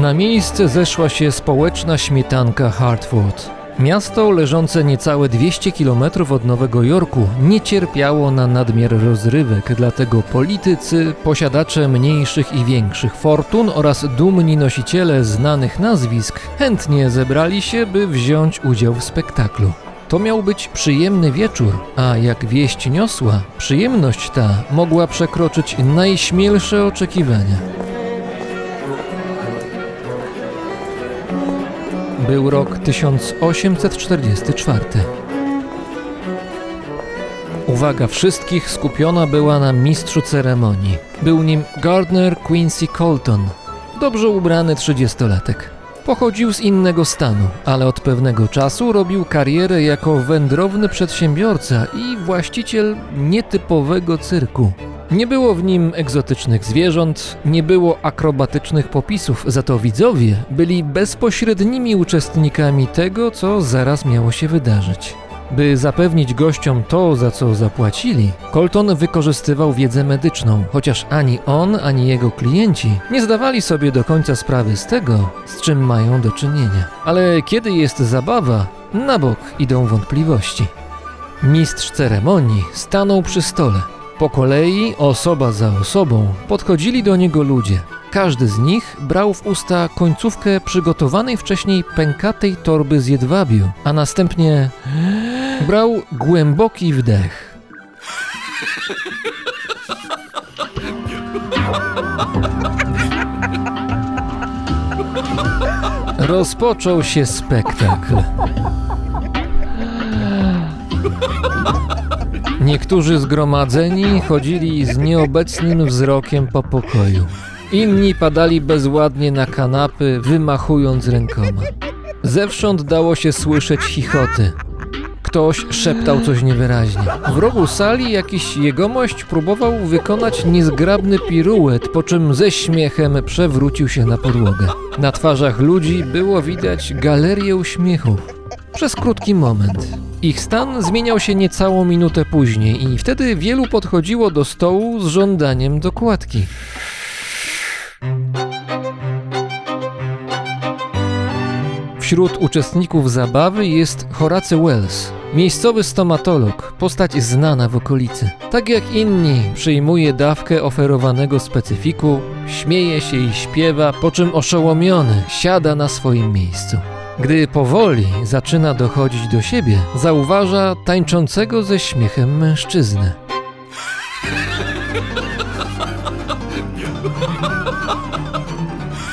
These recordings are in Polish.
Na miejsce zeszła się społeczna śmietanka Hartford. Miasto leżące niecałe 200 km od Nowego Jorku nie cierpiało na nadmiar rozrywek, dlatego politycy, posiadacze mniejszych i większych fortun oraz dumni nosiciele znanych nazwisk chętnie zebrali się, by wziąć udział w spektaklu. To miał być przyjemny wieczór, a jak wieść niosła, przyjemność ta mogła przekroczyć najśmielsze oczekiwania. Był rok 1844. Uwaga wszystkich skupiona była na mistrzu ceremonii. Był nim Gardner Quincy Colton, dobrze ubrany trzydziestolatek. Pochodził z innego stanu, ale od pewnego czasu robił karierę jako wędrowny przedsiębiorca i właściciel nietypowego cyrku. Nie było w nim egzotycznych zwierząt, nie było akrobatycznych popisów, za to widzowie byli bezpośrednimi uczestnikami tego, co zaraz miało się wydarzyć. By zapewnić gościom to, za co zapłacili, Colton wykorzystywał wiedzę medyczną, chociaż ani on, ani jego klienci nie zdawali sobie do końca sprawy z tego, z czym mają do czynienia. Ale kiedy jest zabawa, na bok idą wątpliwości. Mistrz ceremonii stanął przy stole. Po kolei, osoba za osobą, podchodzili do niego ludzie. Każdy z nich brał w usta końcówkę przygotowanej wcześniej pękatej torby z jedwabiu, a następnie brał głęboki wdech. Rozpoczął się spektakl. Niektórzy zgromadzeni chodzili z nieobecnym wzrokiem po pokoju. Inni padali bezładnie na kanapy, wymachując rękoma. Zewsząd dało się słyszeć chichoty. Ktoś szeptał coś niewyraźnie. W rogu sali jakiś jegomość próbował wykonać niezgrabny piruet, po czym ze śmiechem przewrócił się na podłogę. Na twarzach ludzi było widać galerię uśmiechów. Przez krótki moment. Ich stan zmieniał się niecałą minutę później i wtedy wielu podchodziło do stołu z żądaniem dokładki. Wśród uczestników zabawy jest Horacy Wells, miejscowy stomatolog, postać znana w okolicy. Tak jak inni, przyjmuje dawkę oferowanego specyfiku, śmieje się i śpiewa, po czym oszołomiony siada na swoim miejscu. Gdy powoli zaczyna dochodzić do siebie, zauważa tańczącego ze śmiechem mężczyznę.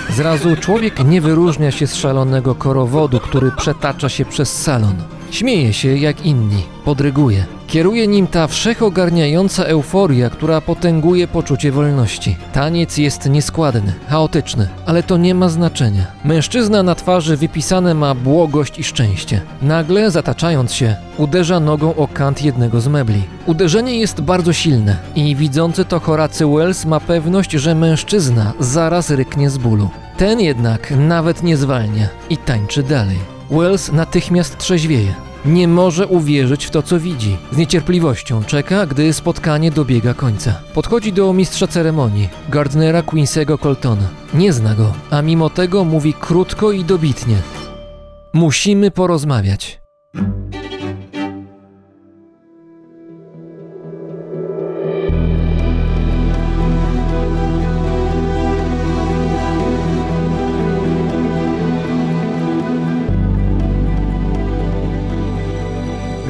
Zrazu człowiek nie wyróżnia się z szalonego korowodu, który przetacza się przez salon. Śmieje się jak inni, podryguje. Kieruje nim ta wszechogarniająca euforia, która potęguje poczucie wolności. Taniec jest nieskładny, chaotyczny, ale to nie ma znaczenia. Mężczyzna na twarzy wypisane ma błogość i szczęście. Nagle, zataczając się, uderza nogą o kant jednego z mebli. Uderzenie jest bardzo silne i widzący to Horacy Wells ma pewność, że mężczyzna zaraz ryknie z bólu. Ten jednak nawet nie zwalnia i tańczy dalej. Wells natychmiast trzeźwieje. Nie może uwierzyć w to, co widzi. Z niecierpliwością czeka, gdy spotkanie dobiega końca. Podchodzi do mistrza ceremonii, Gardnera Quincy'ego Coltona. Nie zna go, a mimo tego mówi krótko i dobitnie. Musimy porozmawiać.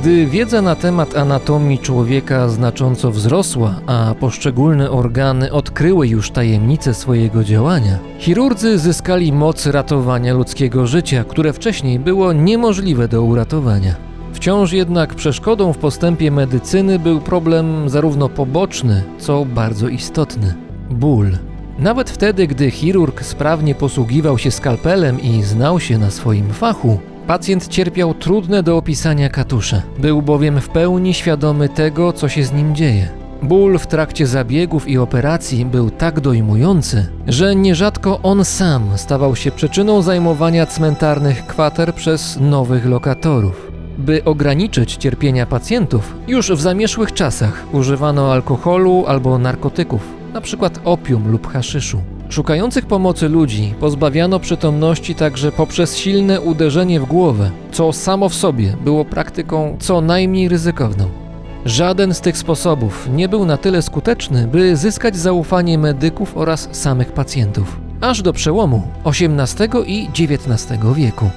Gdy wiedza na temat anatomii człowieka znacząco wzrosła, a poszczególne organy odkryły już tajemnice swojego działania, chirurdzy zyskali moc ratowania ludzkiego życia, które wcześniej było niemożliwe do uratowania. Wciąż jednak przeszkodą w postępie medycyny był problem zarówno poboczny, co bardzo istotny ból. Nawet wtedy, gdy chirurg sprawnie posługiwał się skalpelem i znał się na swoim fachu, pacjent cierpiał trudne do opisania katusze. Był bowiem w pełni świadomy tego, co się z nim dzieje. Ból w trakcie zabiegów i operacji był tak dojmujący, że nierzadko on sam stawał się przyczyną zajmowania cmentarnych kwater przez nowych lokatorów. By ograniczyć cierpienia pacjentów, już w zamierzchłych czasach używano alkoholu albo narkotyków, np. opium lub haszyszu. Szukających pomocy ludzi pozbawiano przytomności także poprzez silne uderzenie w głowę, co samo w sobie było praktyką co najmniej ryzykowną. Żaden z tych sposobów nie był na tyle skuteczny, by zyskać zaufanie medyków oraz samych pacjentów, aż do przełomu XVIII i XIX wieku.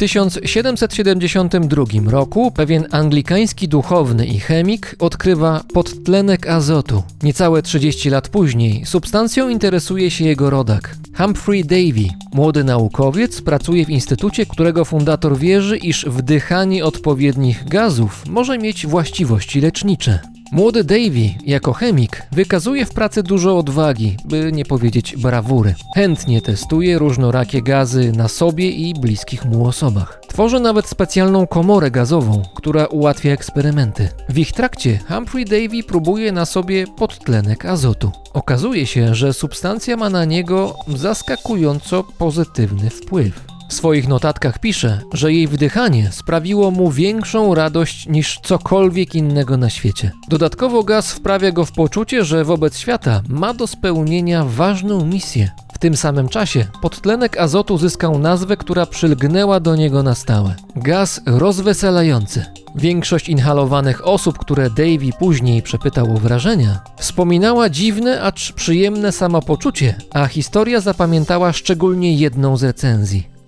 1772 roku pewien anglikański duchowny i chemik odkrywa podtlenek azotu. Niecałe 30 lat później substancją interesuje się jego rodak. Humphrey Davy, młody naukowiec, pracuje w instytucie, którego fundator wierzy, iż wdychanie odpowiednich gazów może mieć właściwości lecznicze. Młody Davy, jako chemik, wykazuje w pracy dużo odwagi, by nie powiedzieć brawury. Chętnie testuje różnorakie gazy na sobie i bliskich mu osobach. Tworzy nawet specjalną komorę gazową, która ułatwia eksperymenty. W ich trakcie Humphrey Davy próbuje na sobie podtlenek azotu. Okazuje się, że substancja ma na niego zaskakująco pozytywny wpływ. W swoich notatkach pisze, że jej wdychanie sprawiło mu większą radość niż cokolwiek innego na świecie. Dodatkowo gaz wprawia go w poczucie, że wobec świata ma do spełnienia ważną misję. W tym samym czasie podtlenek azotu zyskał nazwę, która przylgnęła do niego na stałe. Gaz rozweselający. Większość inhalowanych osób, które Davy później przepytał o wrażenia, wspominała dziwne, acz przyjemne samopoczucie, a historia zapamiętała szczególnie jedną z recenzji.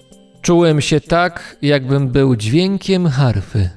Czułem się tak, jakbym był dźwiękiem harfy.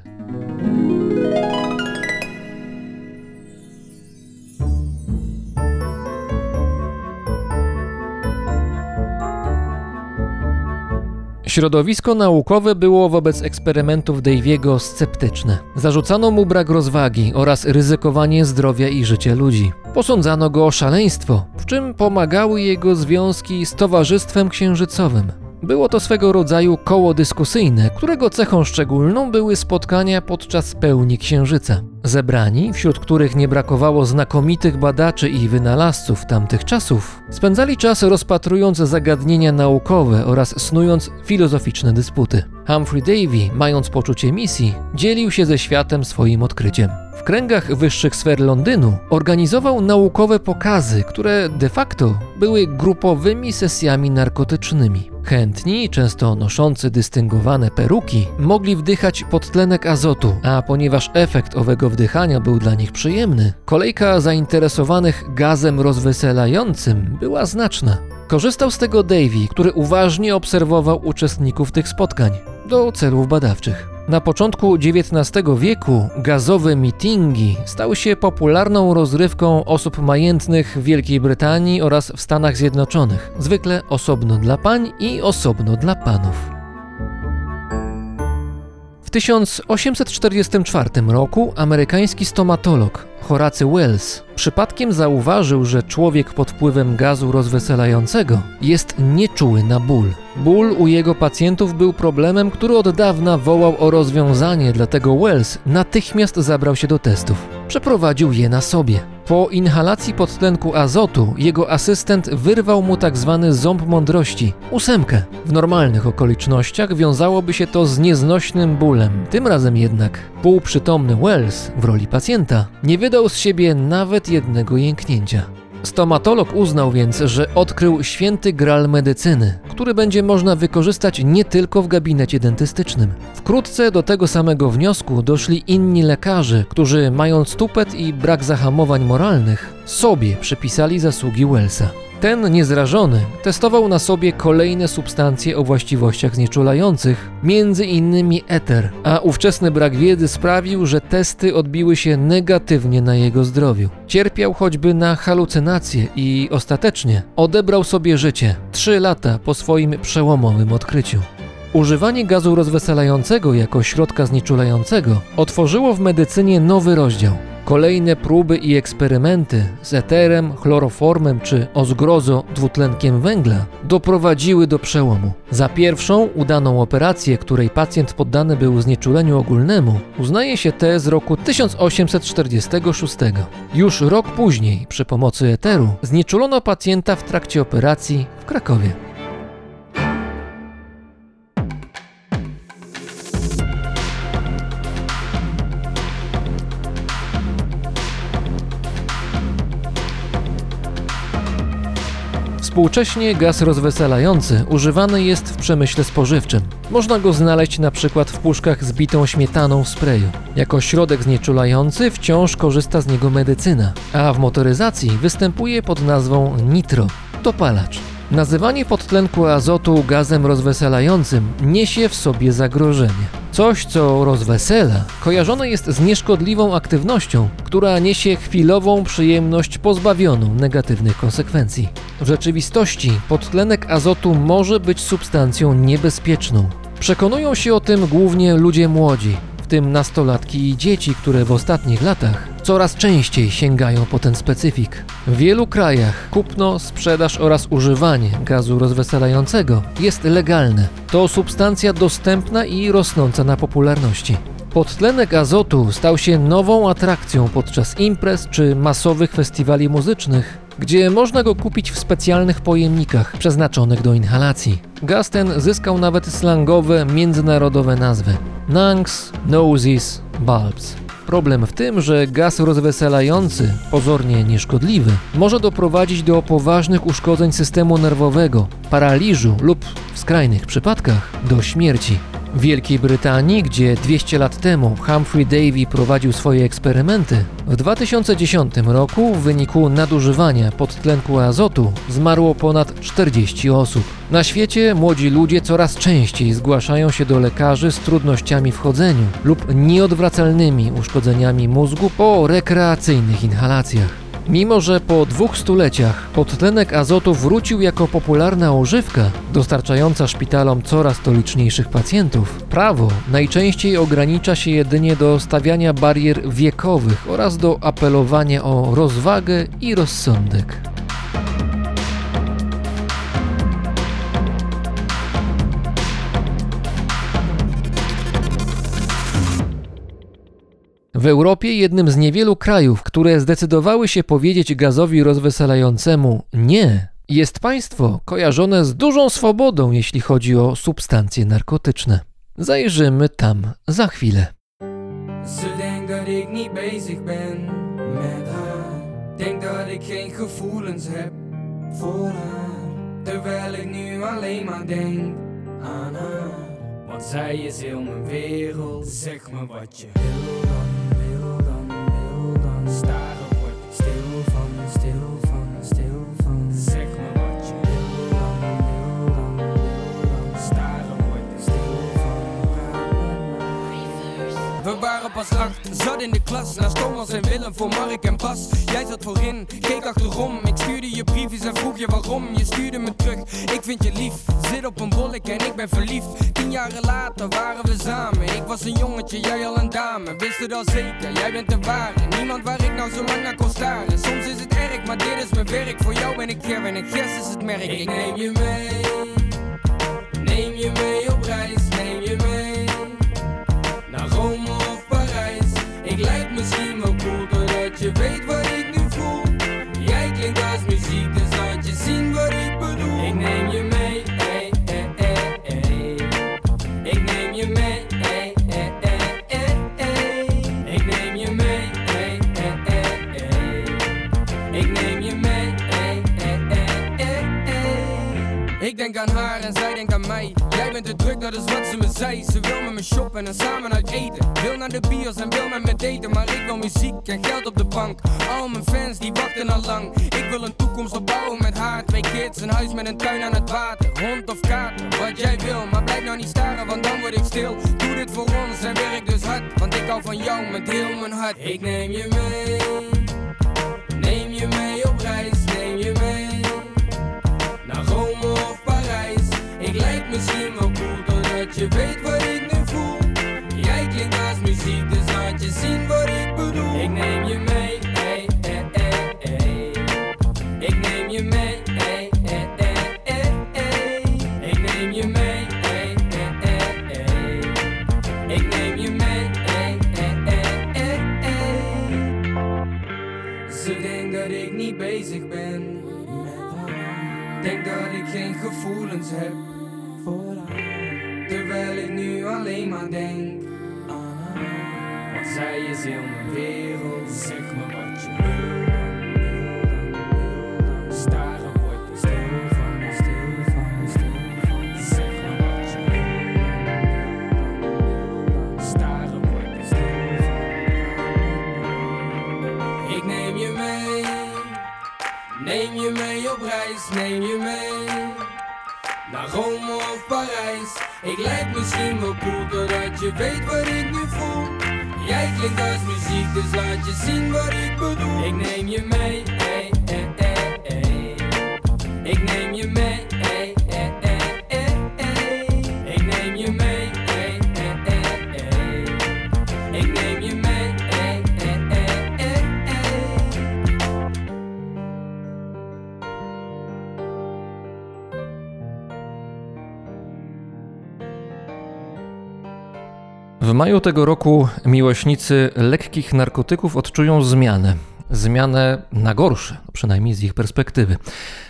Środowisko naukowe było wobec eksperymentów Daviego sceptyczne. Zarzucano mu brak rozwagi oraz ryzykowanie zdrowia i życia ludzi. Posądzano go o szaleństwo, w czym pomagały jego związki z Towarzystwem Księżycowym. Było to swego rodzaju koło dyskusyjne, którego cechą szczególną były spotkania podczas pełni księżyca. Zebrani, wśród których nie brakowało znakomitych badaczy i wynalazców tamtych czasów, spędzali czas rozpatrując zagadnienia naukowe oraz snując filozoficzne dysputy. Humphrey Davy, mając poczucie misji, dzielił się ze światem swoim odkryciem. W kręgach wyższych sfer Londynu organizował naukowe pokazy, które de facto były grupowymi sesjami narkotycznymi. Chętni, często noszący dystyngowane peruki, mogli wdychać podtlenek azotu, a ponieważ efekt owego wdychania był dla nich przyjemny, kolejka zainteresowanych gazem rozweselającym była znaczna. Korzystał z tego Davy, który uważnie obserwował uczestników tych spotkań do celów badawczych. Na początku XIX wieku gazowe mitingi stały się popularną rozrywką osób majętnych w Wielkiej Brytanii oraz w Stanach Zjednoczonych, zwykle osobno dla pań i osobno dla panów. W 1844 roku amerykański stomatolog Horacy Wells przypadkiem zauważył, że człowiek pod wpływem gazu rozweselającego jest nieczuły na ból. Ból u jego pacjentów był problemem, który od dawna wołał o rozwiązanie, dlatego Wells natychmiast zabrał się do testów. Przeprowadził je na sobie. Po inhalacji podtlenku azotu jego asystent wyrwał mu tak zwany ząb mądrości, ósemkę. W normalnych okolicznościach wiązałoby się to z nieznośnym bólem. Tym razem jednak półprzytomny Wells w roli pacjenta nie wydał z siebie nawet jednego jęknięcia. Stomatolog uznał więc, że odkrył święty gral medycyny, który będzie można wykorzystać nie tylko w gabinecie dentystycznym. Wkrótce do tego samego wniosku doszli inni lekarze, którzy mając tupet i brak zahamowań moralnych, sobie przypisali zasługi Wellsa. Ten niezrażony testował na sobie kolejne substancje o właściwościach znieczulających, między innymi eter, a ówczesny brak wiedzy sprawił, że testy odbiły się negatywnie na jego zdrowiu. Cierpiał choćby na halucynacje i ostatecznie odebrał sobie życie trzy lata po swoim przełomowym odkryciu. Używanie gazu rozweselającego jako środka znieczulającego otworzyło w medycynie nowy rozdział. Kolejne próby i eksperymenty z eterem, chloroformem czy ozgrozo dwutlenkiem węgla doprowadziły do przełomu. Za pierwszą udaną operację, której pacjent poddany był znieczuleniu ogólnemu, uznaje się tę z roku 1846. Już rok później, przy pomocy eteru, znieczulono pacjenta w trakcie operacji w Krakowie. Współcześnie gaz rozweselający używany jest w przemyśle spożywczym. Można go znaleźć na przykład w puszkach z bitą śmietaną w sprayu. Jako środek znieczulający wciąż korzysta z niego medycyna, a w motoryzacji występuje pod nazwą nitro, dopalacz. Nazywanie podtlenku azotu gazem rozweselającym niesie w sobie zagrożenie. Coś, co rozwesela, kojarzone jest z nieszkodliwą aktywnością, która niesie chwilową przyjemność pozbawioną negatywnych konsekwencji. W rzeczywistości podtlenek azotu może być substancją niebezpieczną. Przekonują się o tym głównie ludzie młodzi, w tym nastolatki i dzieci, które w ostatnich latach coraz częściej sięgają po ten specyfik. W wielu krajach kupno, sprzedaż oraz używanie gazu rozweselającego jest legalne. To substancja dostępna i rosnąca na popularności. Podtlenek azotu stał się nową atrakcją podczas imprez czy masowych festiwali muzycznych, gdzie można go kupić w specjalnych pojemnikach przeznaczonych do inhalacji. Gaz ten zyskał nawet slangowe, międzynarodowe nazwy: Nangs, Noses, Bulbs. Problem w tym, że gaz rozweselający, pozornie nieszkodliwy, może doprowadzić do poważnych uszkodzeń systemu nerwowego, paraliżu lub w skrajnych przypadkach do śmierci. W Wielkiej Brytanii, gdzie 200 lat temu Humphrey Davy prowadził swoje eksperymenty, w 2010 roku w wyniku nadużywania podtlenku azotu zmarło ponad 40 osób. Na świecie młodzi ludzie coraz częściej zgłaszają się do lekarzy z trudnościami w chodzeniu lub nieodwracalnymi uszkodzeniami mózgu po rekreacyjnych inhalacjach. Mimo, że po dwóch stuleciach podtlenek azotu wrócił jako popularna używka, dostarczająca szpitalom coraz to liczniejszych pacjentów, prawo najczęściej ogranicza się jedynie do stawiania barier wiekowych oraz do apelowania o rozwagę i rozsądek. W Europie jednym z niewielu krajów, które zdecydowały się powiedzieć gazowi rozweselającemu nie, jest państwo kojarzone z dużą swobodą, jeśli chodzi o substancje narkotyczne. Zajrzymy tam za chwilę. Terwijl ik nu alleen maar denk aan haar. Want zij is heel mijn wereld. Zeg me wat je wil dan, wil dan, wil dan. Staren pas zat in de klas Naast Thomas en Willem voor Mark en Bas. Jij zat voorin, keek achterom. Ik stuurde je briefjes en vroeg je waarom. Je stuurde me terug, ik vind je lief. Zit op een bollek en ik ben verliefd. Tien jaren later waren we samen. Ik was een jongetje, jij al een dame. Wist het al zeker, jij bent de ware. Niemand waar ik nou zo lang naar kon staren. Soms is het erg, maar dit is mijn werk. Voor jou ben ik Ger en ik Gers is het merk. Ik neem je mee. Neem je mee zei. Ze wil met me shoppen en samen uit eten. Wil naar de bios en wil met me daten. Maar ik wil muziek en geld op de bank. Al mijn fans die wachten al lang. Ik wil een toekomst opbouwen met haar. Twee kids, een huis met een tuin aan het water. Hond of kater, wat jij wil. Maar blijf nou niet staren, want dan word ik stil. Doe dit voor ons en werk dus hard. Want ik hou van jou met heel mijn hart. Ik neem je mee. Neem je mee op reis, neem je mee Naar Rome of Parijs Ik lijk misschien wel je weet wat ik nu voel Jij klinkt als muziek Dus laat je zien wat ik bedoel Ik neem je mee hey, hey, hey, hey. Ik neem je mee hey, hey, hey, hey. Ik neem je mee hey, hey, hey. Ik neem je mee hey, hey, hey, hey, hey. Ze denkt dat ik niet bezig ben. Denk dat ik geen gevoelens heb Alleen maar ah. wat zij is in de wereld. Zeg maar wat je wil, dan staren, wordt de stil van me, stil van stil van me. Zeg maar wat je wil, dan staren, wordt de stil van ik. Ik neem je mee, neem je mee op reis, neem je mee. Ik lijk misschien wel cool doordat je weet wat ik nu voel. Jij klinkt als muziek, dus laat je zien wat ik bedoel. Ik neem je mee, hey, hey, hey. Ik neem je mee, W maju tego roku miłośnicy lekkich narkotyków odczują zmianę. Zmianę na gorsze, przynajmniej z ich perspektywy.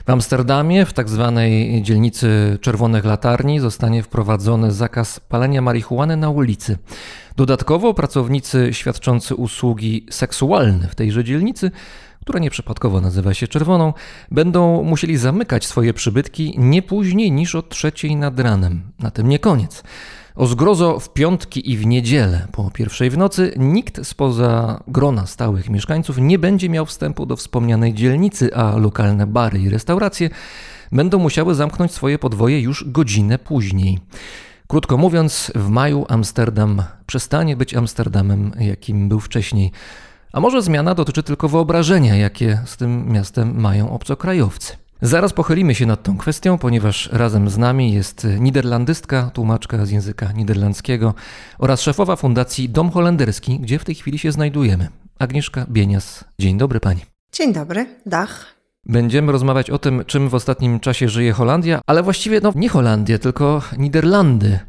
W Amsterdamie, w tak zwanej dzielnicy Czerwonych Latarni, zostanie wprowadzony zakaz palenia marihuany na ulicy. Dodatkowo pracownicy świadczący usługi seksualne w tejże dzielnicy, która nieprzypadkowo nazywa się Czerwoną, będą musieli zamykać swoje przybytki nie później niż o trzeciej nad ranem. Na tym nie koniec. O zgrozo w piątki i w niedzielę po pierwszej w nocy nikt spoza grona stałych mieszkańców nie będzie miał wstępu do wspomnianej dzielnicy, a lokalne bary i restauracje będą musiały zamknąć swoje podwoje już godzinę później. Krótko mówiąc, w maju Amsterdam przestanie być Amsterdamem, jakim był wcześniej. A może zmiana dotyczy tylko wyobrażenia, jakie z tym miastem mają obcokrajowcy. Zaraz pochylimy się nad tą kwestią, ponieważ razem z nami jest niderlandystka, tłumaczka z języka niderlandzkiego oraz szefowa fundacji Dom Holenderski, gdzie w tej chwili się znajdujemy. Agnieszka Bienias. Dzień dobry pani. Dzień dobry, Dach. Będziemy rozmawiać o tym, czym w ostatnim czasie żyje Holandia, ale właściwie no, nie Holandia, tylko Niderlandy.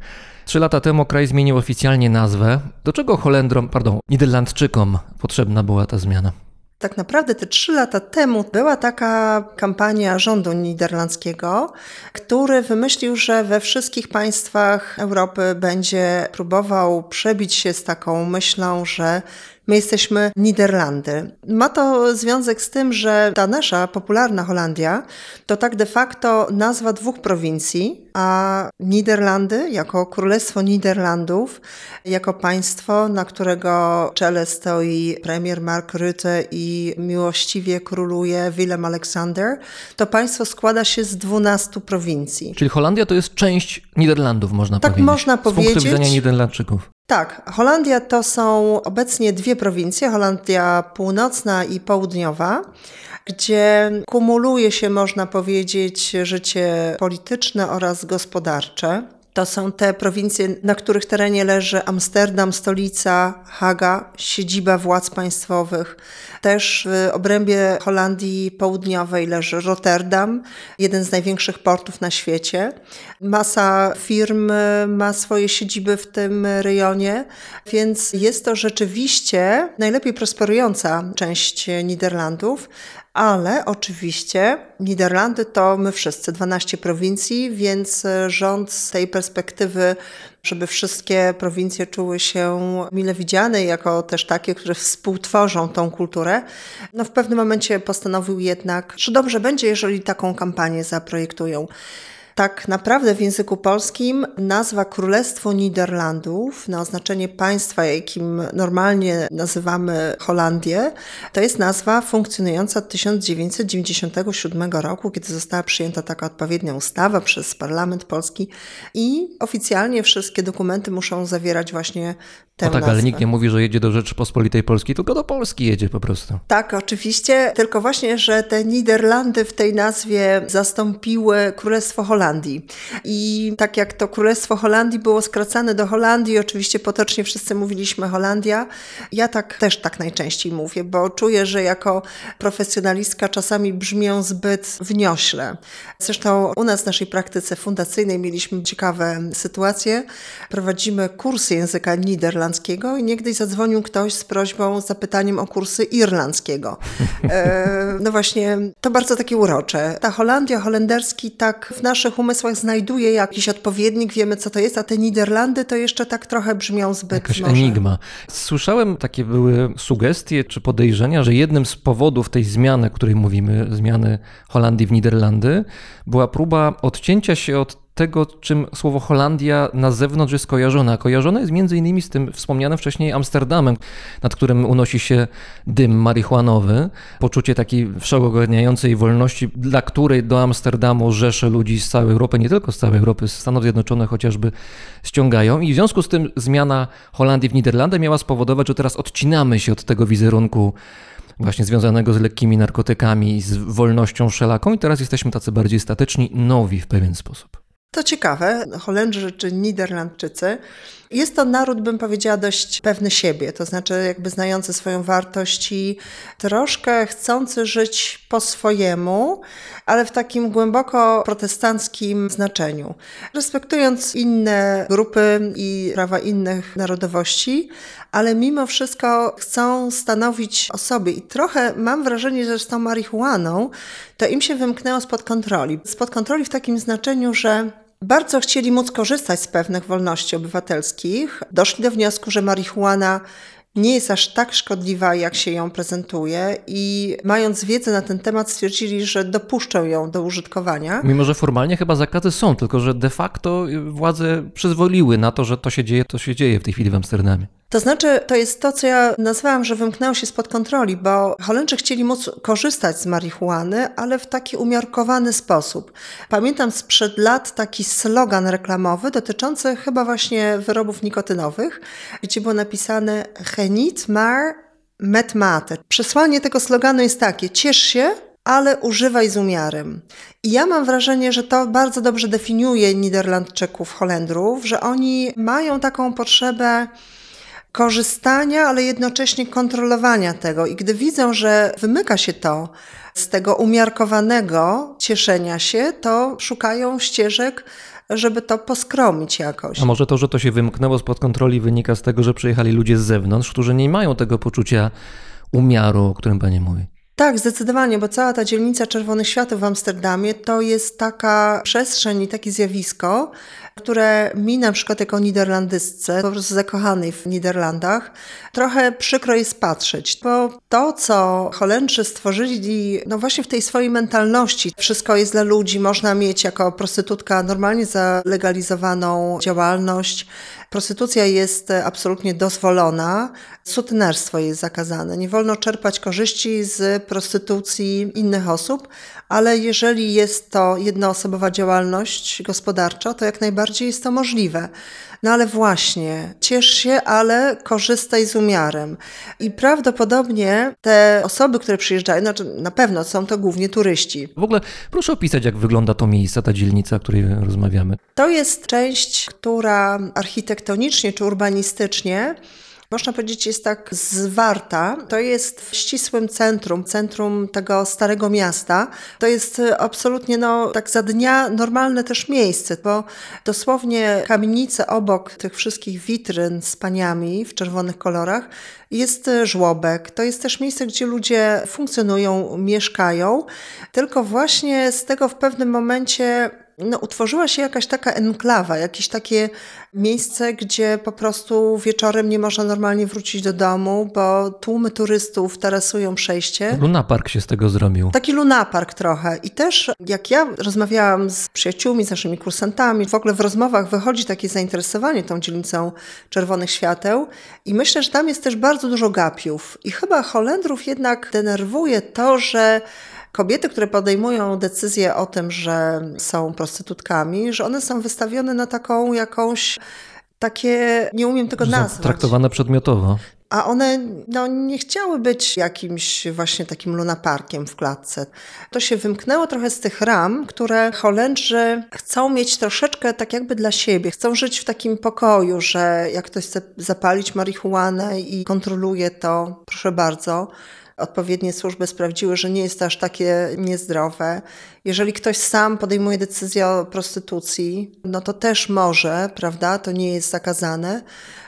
Trzy lata temu kraj zmienił oficjalnie nazwę. Do czego Holendrom, pardon, Niderlandczykom potrzebna była ta zmiana? Tak naprawdę te trzy lata temu była taka kampania rządu niderlandzkiego, który wymyślił, że we wszystkich państwach Europy będzie próbował przebić się z taką myślą, że My jesteśmy Niderlandy. Ma to związek z tym, że ta nasza popularna Holandia to tak de facto nazwa dwóch prowincji, a Niderlandy jako Królestwo Niderlandów, jako państwo, na którego czele stoi premier Mark Rutte i miłościwie króluje Willem Alexander, to państwo składa się z 12 prowincji. Czyli Holandia to jest część Niderlandów, można Tak powiedzieć. można Z punktu powiedzieć. widzenia Niderlandczyków. Tak, Holandia to są obecnie dwie prowincje, Holandia Północna i Południowa, gdzie kumuluje się, można powiedzieć, życie polityczne oraz gospodarcze. To są te prowincje, na których terenie leży Amsterdam, stolica, Haga, siedziba władz państwowych. Też w obrębie Holandii Południowej leży Rotterdam, jeden z największych portów na świecie. Masa firm ma swoje siedziby w tym rejonie, więc jest to rzeczywiście najlepiej prosperująca część Niderlandów. Ale oczywiście Niderlandy to my wszyscy, 12 prowincji, więc rząd z tej perspektywy, żeby wszystkie prowincje czuły się mile widziane, jako też takie, które współtworzą tą kulturę, no w pewnym momencie postanowił jednak, że dobrze będzie, jeżeli taką kampanię zaprojektują. Tak naprawdę w języku polskim nazwa Królestwo Niderlandów na oznaczenie państwa, jakim normalnie nazywamy Holandię, to jest nazwa funkcjonująca od 1997 roku, kiedy została przyjęta taka odpowiednia ustawa przez Parlament Polski i oficjalnie wszystkie dokumenty muszą zawierać właśnie No tak, nazwę. ale nikt nie mówi, że jedzie do Rzeczypospolitej Polskiej, tylko do Polski jedzie po prostu. Tak, oczywiście, tylko właśnie, że te Niderlandy w tej nazwie zastąpiły Królestwo Holandii. I tak jak to Królestwo Holandii było skracane do Holandii, oczywiście potocznie wszyscy mówiliśmy Holandia, ja tak też tak najczęściej mówię, bo czuję, że jako profesjonalistka czasami brzmią zbyt wniośle. Zresztą u nas w naszej praktyce fundacyjnej mieliśmy ciekawe sytuacje. Prowadzimy kursy języka niderlandzkiego i niegdyś zadzwonił ktoś z prośbą, z zapytaniem o kursy irlandzkiego. E, no właśnie, to bardzo takie urocze. Ta Holandia, holenderski tak w naszych umysłach znajduje jakiś odpowiednik, wiemy co to jest, a te Niderlandy to jeszcze tak trochę brzmią zbyt Jakaś może. enigma. Słyszałem takie były sugestie czy podejrzenia, że jednym z powodów tej zmiany, o której mówimy, zmiany Holandii w Niderlandy, była próba odcięcia się od tego, czym słowo Holandia na zewnątrz jest kojarzone. A kojarzone jest między innymi z tym wspomnianym wcześniej Amsterdamem, nad którym unosi się dym marihuanowy. Poczucie takiej wszechogarniającej wolności, dla której do Amsterdamu rzesze ludzi z całej Europy, nie tylko z całej Europy, z Stanów Zjednoczonych chociażby ściągają. I w związku z tym zmiana Holandii w Niderlandy miała spowodować, że teraz odcinamy się od tego wizerunku właśnie związanego z lekkimi narkotykami z wolnością wszelaką i teraz jesteśmy tacy bardziej statyczni, nowi w pewien sposób. To ciekawe, Holendrzy czy Niderlandczycy. Jest to naród, bym powiedziała, dość pewny siebie, to znaczy jakby znający swoją wartość i troszkę chcący żyć po swojemu, ale w takim głęboko protestanckim znaczeniu. Respektując inne grupy i prawa innych narodowości, ale mimo wszystko chcą stanowić o sobie. I trochę mam wrażenie, że z tą marihuaną to im się wymknęło spod kontroli. Spod kontroli w takim znaczeniu, że bardzo chcieli móc korzystać z pewnych wolności obywatelskich. Doszli do wniosku, że marihuana nie jest aż tak szkodliwa, jak się ją prezentuje, i mając wiedzę na ten temat, stwierdzili, że dopuszczą ją do użytkowania. Mimo, że formalnie chyba zakazy są, tylko że de facto władze przyzwoliły na to, że to się dzieje, to się dzieje w tej chwili w Amsterdamie. To znaczy, to jest to, co ja nazwałam, że wymknęło się spod kontroli, bo Holendrzy chcieli móc korzystać z marihuany, ale w taki umiarkowany sposób. Pamiętam sprzed lat taki slogan reklamowy dotyczący chyba właśnie wyrobów nikotynowych, gdzie było napisane Geniet maar met mate. Przesłanie tego sloganu jest takie: ciesz się, ale używaj z umiarem. I ja mam wrażenie, że to bardzo dobrze definiuje Niderlandczyków, Holendrów, że oni mają taką potrzebę korzystania, ale jednocześnie kontrolowania tego. I gdy widzą, że wymyka się to z tego umiarkowanego cieszenia się, to szukają ścieżek, żeby to poskromić jakoś. A może to, że to się wymknęło spod kontroli, wynika z tego, że przyjechali ludzie z zewnątrz, którzy nie mają tego poczucia umiaru, o którym pani mówi. Tak, zdecydowanie, bo cała ta dzielnica Czerwonych Światów w Amsterdamie to jest taka przestrzeń i takie zjawisko, które mi na przykład jako niderlandysce, po prostu zakochanej w Niderlandach, trochę przykro jest patrzeć, bo to, co Holendrzy stworzyli, no właśnie w tej swojej mentalności, wszystko jest dla ludzi, można mieć jako prostytutka normalnie zalegalizowaną działalność, prostytucja jest absolutnie dozwolona, sutenerstwo jest zakazane, nie wolno czerpać korzyści z prostytucji innych osób, ale jeżeli jest to jednoosobowa działalność gospodarcza, to jak najbardziej jest to możliwe. No ale właśnie, ciesz się, ale korzystaj z umiarem. I prawdopodobnie te osoby, które przyjeżdżają, znaczy na pewno są to głównie turyści. W ogóle proszę opisać, jak wygląda to miejsce, ta dzielnica, o której rozmawiamy. To jest część, która architektonicznie czy urbanistycznie można powiedzieć, jest tak zwarta. To jest w ścisłym centrum, centrum tego starego miasta. To jest absolutnie, no, tak za dnia normalne też miejsce, bo dosłownie kamienice obok tych wszystkich witryn z paniami w czerwonych kolorach jest żłobek. To jest też miejsce, gdzie ludzie funkcjonują, mieszkają, tylko właśnie z tego w pewnym momencie no, utworzyła się jakaś taka enklawa, jakieś takie miejsce, gdzie po prostu wieczorem nie można normalnie wrócić do domu, bo tłumy turystów tarasują przejście. Luna Park się z tego zrobił. Taki lunapark trochę. I też jak ja rozmawiałam z przyjaciółmi, z naszymi kursantami, w ogóle w rozmowach wychodzi takie zainteresowanie tą dzielnicą czerwonych świateł i myślę, że tam jest też bardzo dużo gapiów. I chyba Holendrów jednak denerwuje to, że kobiety, które podejmują decyzję o tym, że są prostytutkami, że one są wystawione na taką jakąś takie, nie umiem tego nazwać. traktowane przedmiotowo. A one no, nie chciały być jakimś właśnie takim lunaparkiem w klatce. To się wymknęło trochę z tych ram, które Holendrzy chcą mieć troszeczkę tak jakby dla siebie. Chcą żyć w takim pokoju, że jak ktoś chce zapalić marihuanę i kontroluje to, proszę bardzo. Odpowiednie służby sprawdziły, że nie jest aż takie niezdrowe. Jeżeli ktoś sam podejmuje decyzję o prostytucji, no to też może, prawda? To nie jest zakazane.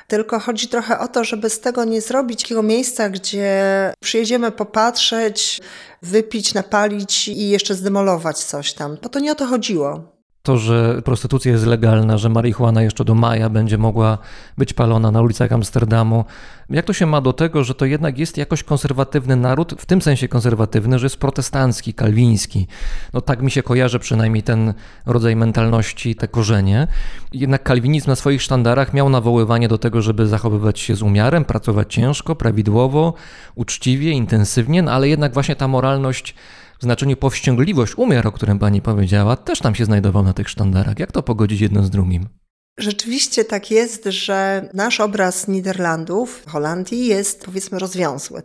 Tylko chodzi trochę o to, żeby z tego nie zrobić takiego miejsca, gdzie przyjedziemy popatrzeć, wypić, napalić i jeszcze zdemolować coś tam. Bo to nie o to chodziło. To, że prostytucja jest legalna, że marihuana jeszcze do maja będzie mogła być palona na ulicach Amsterdamu. Jak to się ma do tego, że to jednak jest jakoś konserwatywny naród, w tym sensie konserwatywny, że jest protestancki, kalwiński. No tak mi się kojarzy przynajmniej ten rodzaj mentalności, te korzenie. Jednak kalwinizm na swoich sztandarach miał nawoływanie do tego, żeby zachowywać się z umiarem, pracować ciężko, prawidłowo, uczciwie, intensywnie, no ale jednak właśnie ta moralność w znaczeniu powściągliwość, umiar, o którym pani powiedziała, też tam się znajdował na tych sztandarach. Jak to pogodzić jedno z drugim? Rzeczywiście tak jest, że nasz obraz Niderlandów, Holandii jest powiedzmy rozwiązły.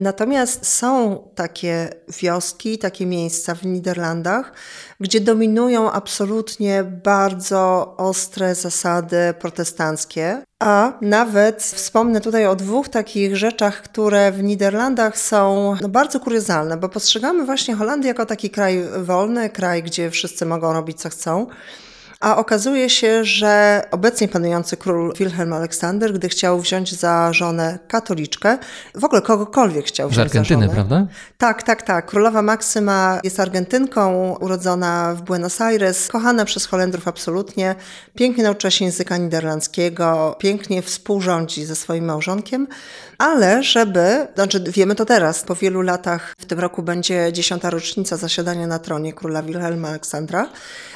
Natomiast są takie wioski, takie miejsca w Niderlandach, gdzie dominują absolutnie bardzo ostre zasady protestanckie. A nawet wspomnę tutaj o dwóch takich rzeczach, które w Niderlandach są no, bardzo kuriozalne, bo postrzegamy właśnie Holandię jako taki kraj wolny, kraj, gdzie wszyscy mogą robić co chcą. A okazuje się, że obecnie panujący król Wilhelm Aleksander, gdy chciał wziąć za żonę katoliczkę, w ogóle kogokolwiek chciał wziąć za żonę. prawda? Tak, tak, tak. Królowa Maksyma jest Argentynką, urodzona w Buenos Aires, kochana przez Holendrów absolutnie, pięknie nauczyła się języka niderlandzkiego, pięknie współrządzi ze swoim małżonkiem, ale żeby, znaczy wiemy to teraz, po wielu latach, w tym roku będzie dziesiąta rocznica zasiadania na tronie króla Wilhelma Aleksandra.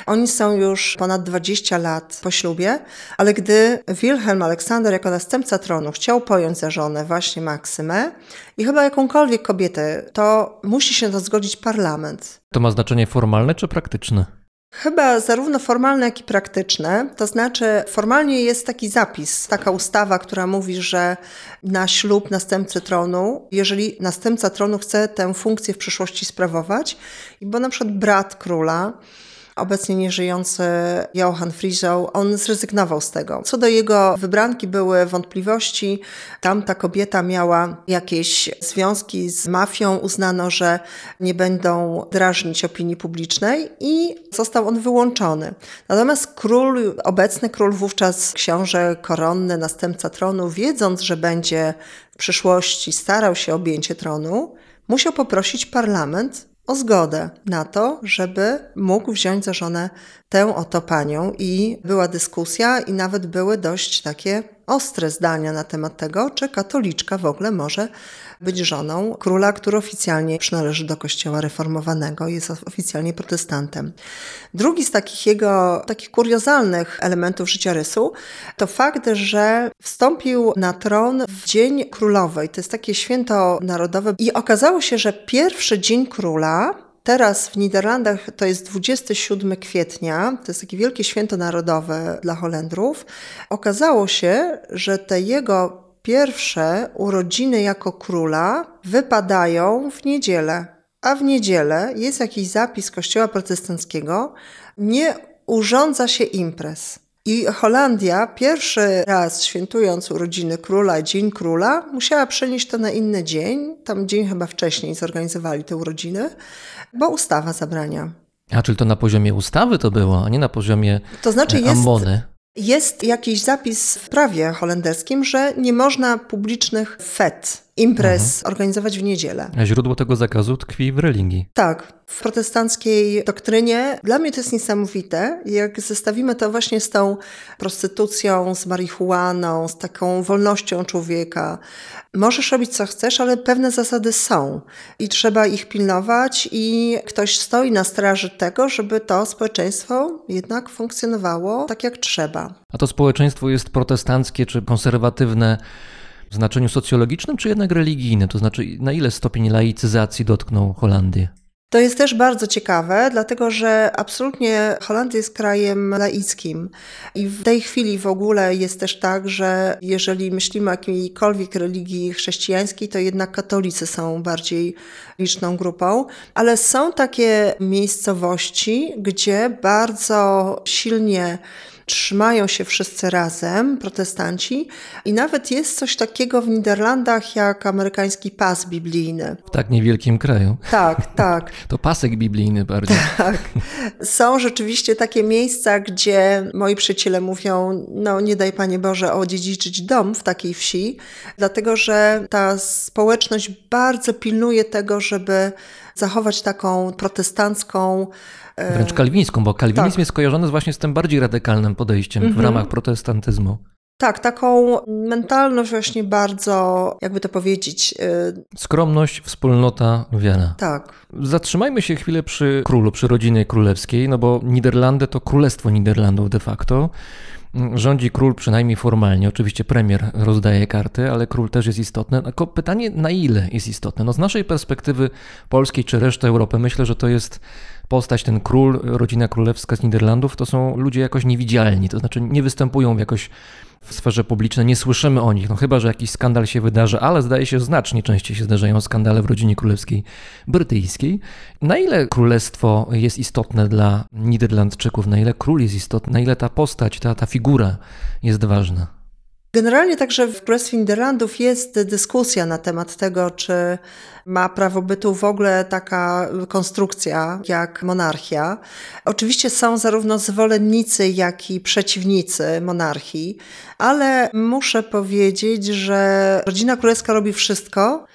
Oni są już ponad 20 lat po ślubie, ale gdy Wilhelm Aleksander jako następca tronu chciał pojąć za żonę właśnie Maksymę i chyba jakąkolwiek kobietę, to musi się to zgodzić parlament. To ma znaczenie formalne czy praktyczne? Chyba zarówno formalne, jak i praktyczne. To znaczy, formalnie jest taki zapis, taka ustawa, która mówi, że na ślub następcy tronu, jeżeli następca tronu chce tę funkcję w przyszłości sprawować, bo na przykład brat króla, obecnie nieżyjący Johann Frizow, on zrezygnował z tego. Co do jego wybranki były wątpliwości. Tam ta kobieta miała jakieś związki z mafią, uznano, że nie będą drażnić opinii publicznej i został on wyłączony. Natomiast król, obecny król wówczas książę koronny, następca tronu, wiedząc, że będzie w przyszłości starał się o objęcie tronu, musiał poprosić parlament o zgodę na to, żeby mógł wziąć za żonę tę oto panią. I była dyskusja i nawet były dość takie ostre zdania na temat tego, czy katoliczka w ogóle może być żoną króla, który oficjalnie przynależy do kościoła reformowanego, jest oficjalnie protestantem. Drugi z takich jego takich kuriozalnych elementów życiorysu to fakt, że wstąpił na tron w Dzień Królowej. To jest takie święto narodowe i okazało się, że pierwszy Dzień Króla Teraz w Niderlandach to jest 27 kwietnia, to jest takie wielkie święto narodowe dla Holendrów. Okazało się, że te jego pierwsze urodziny jako króla wypadają w niedzielę. A w niedzielę jest jakiś zapis kościoła protestanckiego, nie urządza się imprez. I Holandia pierwszy raz świętując urodziny króla, Dzień Króla, musiała przenieść to na inny dzień. Tam dzień chyba wcześniej zorganizowali te urodziny, bo ustawa zabrania. A czyli to na poziomie ustawy to było, a nie na poziomie To znaczy e, jest, ambony. Jest jakiś zapis w prawie holenderskim, że nie można publicznych fet imprez organizować w niedzielę. A źródło tego zakazu tkwi w religii. Tak, w protestanckiej doktrynie dla mnie to jest niesamowite. Jak zestawimy to właśnie z tą prostytucją, z marihuaną, z taką wolnością człowieka. Możesz robić co chcesz, ale pewne zasady są i trzeba ich pilnować, i ktoś stoi na straży tego, żeby to społeczeństwo jednak funkcjonowało tak jak trzeba. A to społeczeństwo jest protestanckie czy konserwatywne w znaczeniu socjologicznym, czy jednak religijne? To znaczy, na ile stopień laicyzacji dotknął Holandię? To jest też bardzo ciekawe, dlatego że absolutnie Holandia jest krajem laickim i w tej chwili w ogóle jest też tak, że jeżeli myślimy o jakiejkolwiek religii chrześcijańskiej, to jednak katolicy są bardziej liczną grupą, ale są takie miejscowości, gdzie bardzo silnie trzymają się wszyscy razem, protestanci, i nawet jest coś takiego w Niderlandach jak amerykański pas biblijny. W tak niewielkim kraju. Tak, tak. To pasek biblijny bardziej. Tak. Są rzeczywiście takie miejsca, gdzie moi przyjaciele mówią: No, nie daj Panie Boże odziedziczyć dom w takiej wsi, dlatego że ta społeczność bardzo pilnuje tego, żeby zachować taką protestancką. E, Wręcz kalwińską, bo kalwinizm Tak. jest kojarzony właśnie z tym bardziej radykalnym podejściem w ramach protestantyzmu. Tak, taką mentalność właśnie bardzo, jakby to powiedzieć, e, Skromność, wspólnota, wiara. tak. Zatrzymajmy się chwilę przy królu, przy rodzinie królewskiej, no bo Niderlandy to królestwo Niderlandów de facto. Rządzi król przynajmniej formalnie, oczywiście premier rozdaje karty, ale król też jest istotny. Tylko pytanie, na ile jest istotne? No z naszej perspektywy polskiej czy reszty Europy myślę, że to jest postać, ten król, rodzina królewska z Niderlandów, to są ludzie jakoś niewidzialni, to znaczy nie występują jakoś w sferze publicznej, nie słyszymy o nich, no chyba, że jakiś skandal się wydarzy, ale zdaje się znacznie częściej się zdarzają skandale w rodzinie królewskiej brytyjskiej. Na ile królestwo jest istotne dla Niderlandczyków, na ile król jest istotny, na ile ta postać, ta, ta figura jest ważna? Generalnie także w Królestwie Niderlandów jest dyskusja na temat tego, czy ma prawo bytu w ogóle taka konstrukcja jak monarchia. Oczywiście są zarówno zwolennicy, jak i przeciwnicy monarchii, ale muszę powiedzieć, że rodzina królewska robi wszystko,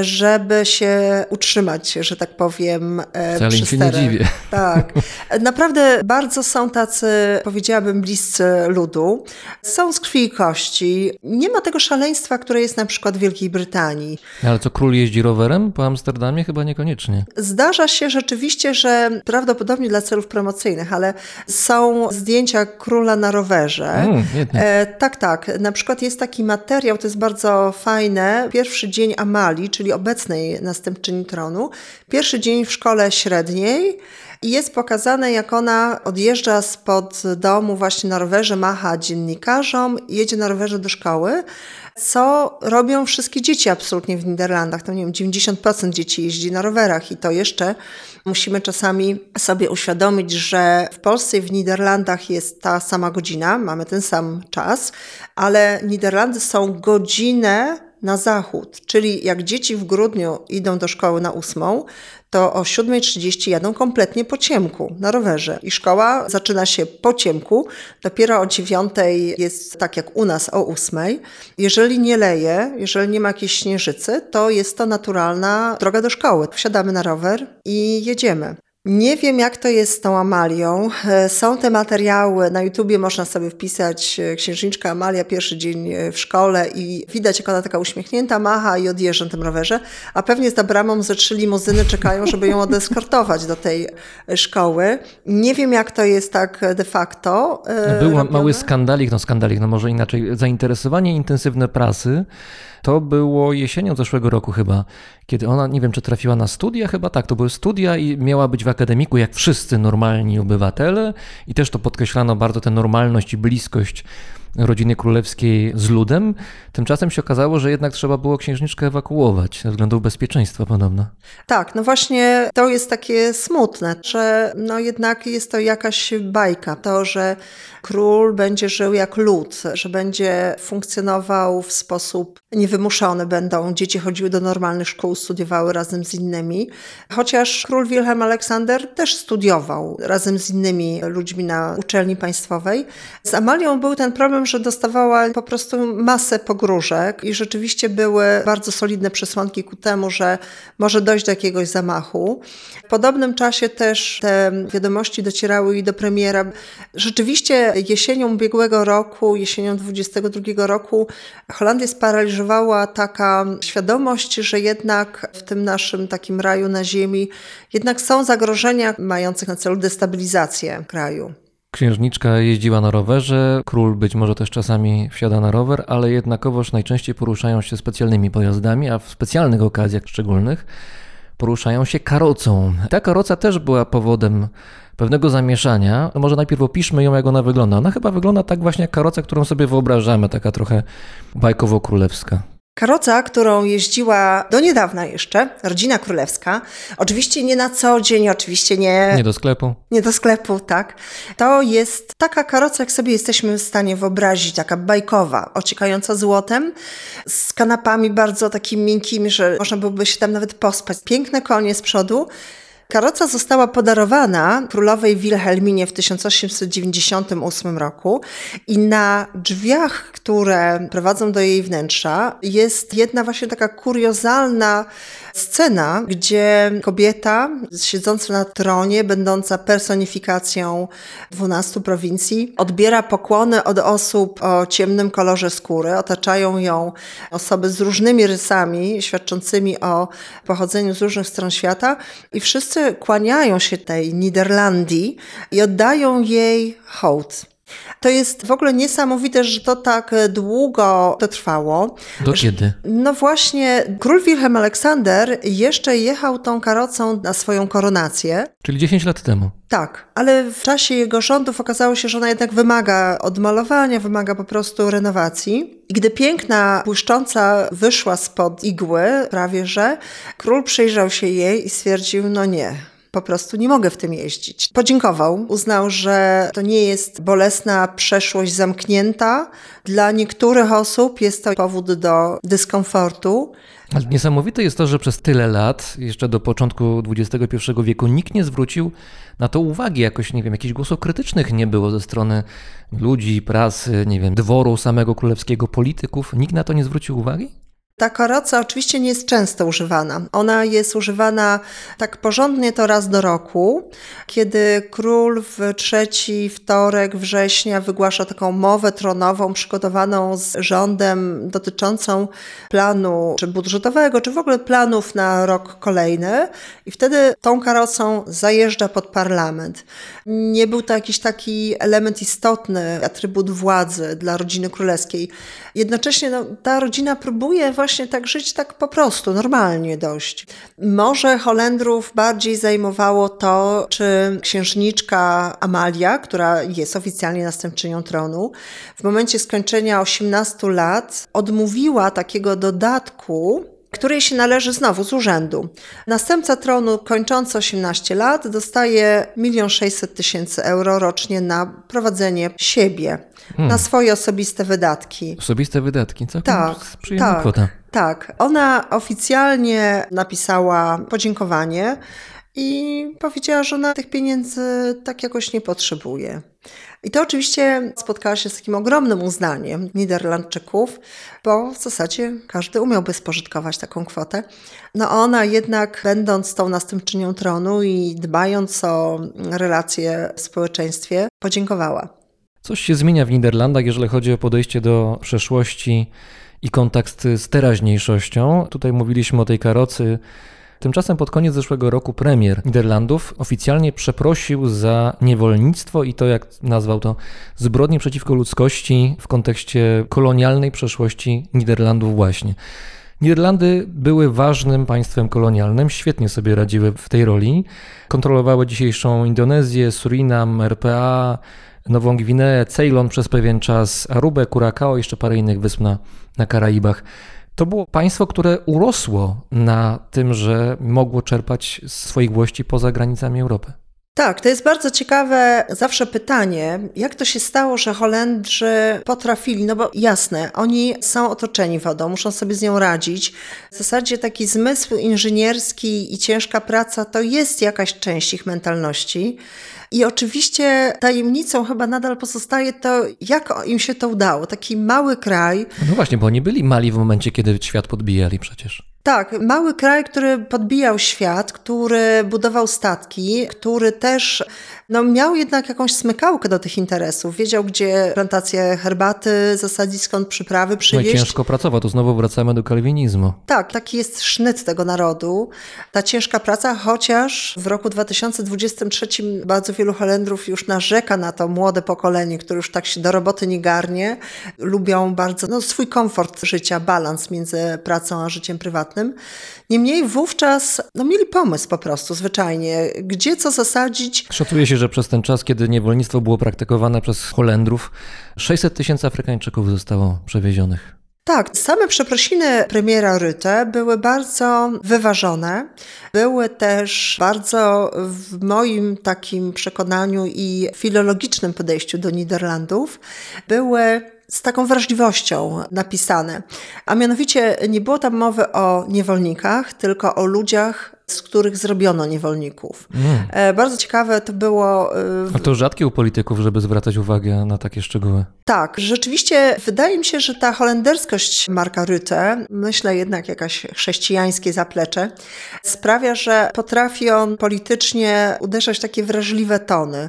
żeby się utrzymać, że tak powiem, e, Wcale przy się nie dziwię. Tak. Naprawdę bardzo są tacy, powiedziałabym, bliscy ludu. Są z krwi i kości. Nie ma tego szaleństwa, które jest na przykład w Wielkiej Brytanii. Ale co, król jeździ rowerem po Amsterdamie? Chyba niekoniecznie. Zdarza się rzeczywiście, że prawdopodobnie dla celów promocyjnych, ale są zdjęcia króla na rowerze. Mm. E, tak, tak. Na przykład jest taki materiał, to jest bardzo fajne. Pierwszy dzień Amalii, czyli obecnej następczyni tronu. Pierwszy dzień w szkole średniej. I jest pokazane, jak ona odjeżdża spod domu właśnie na rowerze, macha dziennikarzom, jedzie na rowerze do szkoły, co robią wszystkie dzieci absolutnie w Niderlandach. To nie wiem, 90% dzieci jeździ na rowerach i to jeszcze musimy czasami sobie uświadomić, że w Polsce i w Niderlandach jest ta sama godzina, mamy ten sam czas, ale Niderlandy są godzinę na zachód, czyli jak dzieci w grudniu idą do szkoły na ósmą, to o 7.30 jadą kompletnie po ciemku na rowerze. I szkoła zaczyna się po ciemku, dopiero o 9.00 jest tak jak u nas o 8.00. Jeżeli nie leje, jeżeli nie ma jakiejś śnieżycy, to jest to naturalna droga do szkoły. Wsiadamy na rower i jedziemy. Nie wiem, jak to jest z tą Amalią. E, Są te materiały, na YouTubie można sobie wpisać e, księżniczka Amalia, pierwszy dzień e, w szkole i widać, jak ona taka uśmiechnięta macha i odjeżdża na tym rowerze, a pewnie za bramą ze trzy limuzyny czekają, żeby ją odeskortować do tej szkoły. Nie wiem, jak to jest tak de facto Był robione. mały skandalik, no skandalik, no może inaczej. Zainteresowanie intensywne prasy to było jesienią zeszłego roku chyba, kiedy ona, nie wiem czy trafiła na studia, chyba tak, to były studia i miała być w akademiku jak wszyscy normalni obywatele i też to podkreślano bardzo tę normalność i bliskość rodziny królewskiej z ludem. Tymczasem się okazało, że jednak trzeba było księżniczkę ewakuować ze względów bezpieczeństwa podobno. Tak, no właśnie to jest takie smutne, że no jednak jest to jakaś bajka. To, że król będzie żył jak lud, że będzie funkcjonował w sposób niewymuszony, będą dzieci chodziły do normalnych szkół, studiowały razem z innymi. Chociaż król Wilhelm Aleksander też studiował razem z innymi ludźmi na uczelni państwowej. Z Amalią był ten problem, że dostawała po prostu masę pogróżek i rzeczywiście były bardzo solidne przesłanki ku temu, że może dojść do jakiegoś zamachu. W podobnym czasie też te wiadomości docierały i do premiera. Rzeczywiście jesienią ubiegłego roku, jesienią 22 roku Holandię sparaliżowała taka świadomość, że jednak w tym naszym takim raju na ziemi jednak są zagrożenia mające na celu destabilizację kraju. Księżniczka jeździła na rowerze, król być może też czasami wsiada na rower, ale jednakowoż najczęściej poruszają się specjalnymi pojazdami, a w specjalnych okazjach szczególnych poruszają się karocą. Ta karoca też była powodem pewnego zamieszania. No może najpierw opiszmy ją, jak ona wygląda. Ona chyba wygląda tak właśnie jak karoca, którą sobie wyobrażamy, taka trochę bajkowo-królewska. Karoca, którą jeździła do niedawna jeszcze rodzina królewska, oczywiście nie na co dzień, oczywiście nie, Nie do sklepu. nie do sklepu, tak. To jest taka karoca, jak sobie jesteśmy w stanie wyobrazić, taka bajkowa, ociekająca złotem, z kanapami bardzo takimi miękkimi, że można byłoby się tam nawet pospać. Piękne konie z przodu. Karoca została podarowana królowej Wilhelminie w 1898 roku i na drzwiach, które prowadzą do jej wnętrza, jest jedna właśnie taka kuriozalna scena, gdzie kobieta siedząca na tronie, będąca personifikacją 12 prowincji, odbiera pokłony od osób o ciemnym kolorze skóry. Otaczają ją osoby z różnymi rysami, świadczącymi o pochodzeniu z różnych stron świata i wszyscy kłaniają się tej Niderlandii i oddają jej hołd. To jest w ogóle niesamowite, że to tak długo to trwało. Do kiedy? No właśnie, król Wilhelm Aleksander jeszcze jechał tą karocą na swoją koronację. Czyli 10 lat temu. Tak, ale w czasie jego rządów okazało się, że ona jednak wymaga odmalowania, wymaga po prostu renowacji. I gdy piękna, błyszcząca wyszła spod igły, prawie że, król przyjrzał się jej i stwierdził, no nie, po prostu nie mogę w tym jeździć. Podziękował, uznał, że to nie jest bolesna przeszłość zamknięta. Dla niektórych osób jest to powód do dyskomfortu. Ale niesamowite jest to, że przez tyle lat, jeszcze do początku XXI wieku, nikt nie zwrócił na to uwagi. Jakoś, nie wiem, jakichś głosów krytycznych nie było ze strony ludzi, prasy, nie wiem, dworu samego królewskiego, polityków. Nikt na to nie zwrócił uwagi? Ta karoca oczywiście nie jest często używana. Ona jest używana tak porządnie to raz do roku, kiedy król w trzeci wtorek września wygłasza taką mowę tronową przygotowaną z rządem dotyczącą planu czy budżetowego, czy w ogóle planów na rok kolejny i wtedy tą karocą zajeżdża pod parlament. Nie był to jakiś taki element istotny, atrybut władzy dla rodziny królewskiej. Jednocześnie no, ta rodzina próbuje właśnie tak żyć tak po prostu, normalnie dość. Może Holendrów bardziej zajmowało to, czy księżniczka Amalia, która jest oficjalnie następczynią tronu, w momencie skończenia 18 lat odmówiła takiego dodatku której się należy znowu z urzędu. Następca tronu kończący 18 lat dostaje 1 600 tysięcy euro rocznie na prowadzenie siebie, na swoje osobiste wydatki. Osobiste wydatki, całkiem Tak, tak, kwota. tak. Ona oficjalnie napisała podziękowanie i powiedziała, że ona tych pieniędzy tak jakoś nie potrzebuje. I to oczywiście spotkała się z takim ogromnym uznaniem Niderlandczyków, bo w zasadzie każdy umiałby spożytkować taką kwotę. No ona jednak, będąc tą następczynią tronu i dbając o relacje w społeczeństwie, podziękowała. Coś się zmienia w Niderlandach, jeżeli chodzi o podejście do przeszłości i kontakt z teraźniejszością. Tutaj mówiliśmy o tej karocy. Tymczasem pod koniec zeszłego roku premier Niderlandów oficjalnie przeprosił za niewolnictwo i to, jak nazwał to, zbrodnie przeciwko ludzkości w kontekście kolonialnej przeszłości Niderlandów właśnie. Niderlandy były ważnym państwem kolonialnym, świetnie sobie radziły w tej roli. Kontrolowały dzisiejszą Indonezję, Surinam, RPA, Nową Gwineę, Ceylon przez pewien czas, Arubę, Curacao jeszcze parę innych wysp na, na Karaibach. To było państwo, które urosło na tym, że mogło czerpać swoich włości poza granicami Europy. Tak, to jest bardzo ciekawe zawsze pytanie, jak to się stało, że Holendrzy potrafili, no bo jasne, oni są otoczeni wodą, muszą sobie z nią radzić. W zasadzie taki zmysł inżynierski i ciężka praca to jest jakaś część ich mentalności. I oczywiście tajemnicą chyba nadal pozostaje to, jak im się to udało. Taki mały kraj, No właśnie, bo oni byli mali w momencie, kiedy świat podbijali przecież. Tak, mały kraj, który podbijał świat, który budował statki, który też no, miał jednak jakąś smykałkę do tych interesów. Wiedział, gdzie plantacje herbaty zasadzić, skąd przyprawy No i przywieźć. ciężko pracował, tu znowu wracamy do kalwinizmu. Tak, taki jest sznyt tego narodu. Ta ciężka praca, chociaż w roku 2023 bardzo wielu Holendrów już narzeka na to młode pokolenie, które już tak się do roboty nie garnie. Lubią bardzo no, swój komfort życia, balans między pracą a życiem prywatnym. Niemniej wówczas no, mieli pomysł po prostu, zwyczajnie, gdzie co zasadzić. Szacuje się, że przez ten czas, kiedy niewolnictwo było praktykowane przez Holendrów, 600 tysięcy Afrykańczyków zostało przewiezionych. Tak, same przeprosiny premiera Rutte były bardzo wyważone. Były też bardzo w moim takim przekonaniu i filologicznym podejściu do Niderlandów, były z taką wrażliwością napisane. A mianowicie nie było tam mowy o niewolnikach, tylko o ludziach, z których zrobiono niewolników. E, Bardzo ciekawe to było. e, A to rzadkie u polityków, żeby zwracać uwagę na takie szczegóły. tak, rzeczywiście wydaje mi się, że ta holenderskość Marka Rutte, myślę jednak jakaś chrześcijańskie zaplecze, sprawia, że potrafi on politycznie uderzać w takie wrażliwe tony,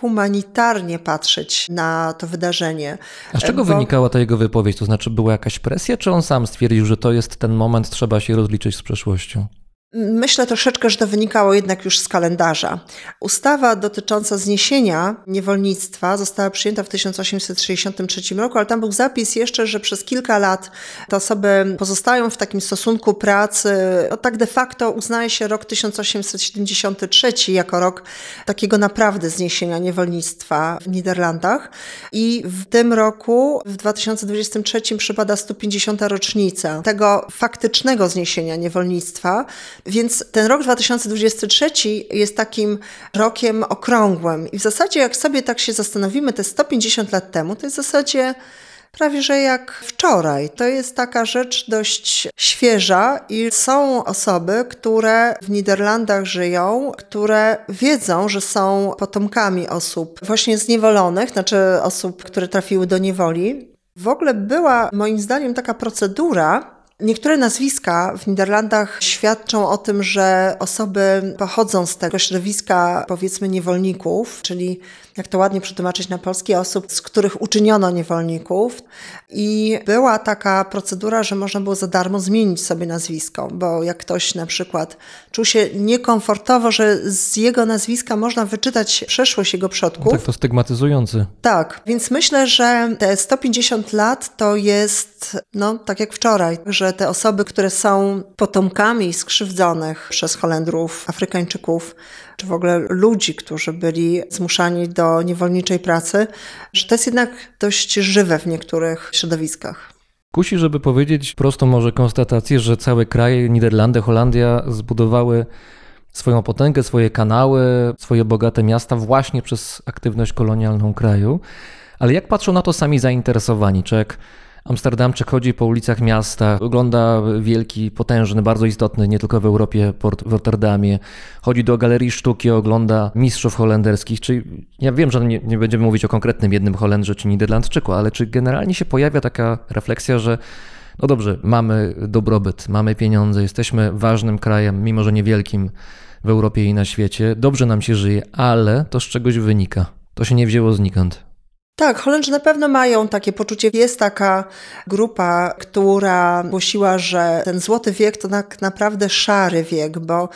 humanitarnie patrzeć na to wydarzenie. A z czego Bo- wynikała ta jego wypowiedź? To znaczy, była jakaś presja, czy on sam stwierdził, że to jest ten moment, trzeba się rozliczyć z przeszłością? Myślę troszeczkę, że to wynikało jednak już z kalendarza. Ustawa dotycząca zniesienia niewolnictwa została przyjęta w 1863 roku, ale tam był zapis jeszcze, że przez kilka lat te osoby pozostają w takim stosunku pracy. No, tak de facto uznaje się rok 1873 jako rok takiego naprawdę zniesienia niewolnictwa w Niderlandach. I w tym roku, w 2023, przypada 150. rocznica tego faktycznego zniesienia niewolnictwa. Więc ten rok 2023 jest takim rokiem okrągłym. I w zasadzie, jak sobie tak się zastanowimy, te 150 lat temu, to jest w zasadzie prawie że jak wczoraj. To jest taka rzecz dość świeża i są osoby, które w Niderlandach żyją, które wiedzą, że są potomkami osób właśnie zniewolonych, znaczy osób, które trafiły do niewoli. W ogóle była moim zdaniem taka procedura, Niektóre nazwiska w Niderlandach świadczą o tym, że osoby pochodzą z tego środowiska, powiedzmy, niewolników, czyli jak to ładnie przetłumaczyć na polski, osób, z których uczyniono niewolników. I była taka procedura, że można było za darmo zmienić sobie nazwisko, bo jak ktoś na przykład czuł się niekomfortowo, że z jego nazwiska można wyczytać przeszłość jego przodków. Tak to stygmatyzujący. Tak, więc myślę, że te 150 lat to jest, no tak jak wczoraj, że te osoby, które są potomkami skrzywdzonych przez Holendrów, Afrykańczyków, czy w ogóle ludzi, którzy byli zmuszani do niewolniczej pracy, że to jest jednak dość żywe w niektórych środowiskach. Kusi, żeby powiedzieć prostą może konstatację, że cały kraj, Niderlandy, Holandia zbudowały swoją potęgę, swoje kanały, swoje bogate miasta właśnie przez aktywność kolonialną kraju. Ale jak patrzą na to sami zainteresowani? Czy jak Amsterdamczyk chodzi po ulicach miasta, ogląda wielki, potężny, bardzo istotny nie tylko w Europie port w Rotterdamie, chodzi do galerii sztuki, ogląda mistrzów holenderskich, czy ja wiem, że nie, nie będziemy mówić o konkretnym jednym Holendrze czy Niderlandczyku, ale czy generalnie się pojawia taka refleksja, że no dobrze, mamy dobrobyt, mamy pieniądze, jesteśmy ważnym krajem, mimo że niewielkim w Europie i na świecie, dobrze nam się żyje, ale to z czegoś wynika. To się nie wzięło znikąd. Tak, Holendrzy na pewno mają takie poczucie. Jest taka grupa, która głosiła, że ten złoty wiek to tak naprawdę szary wiek, bo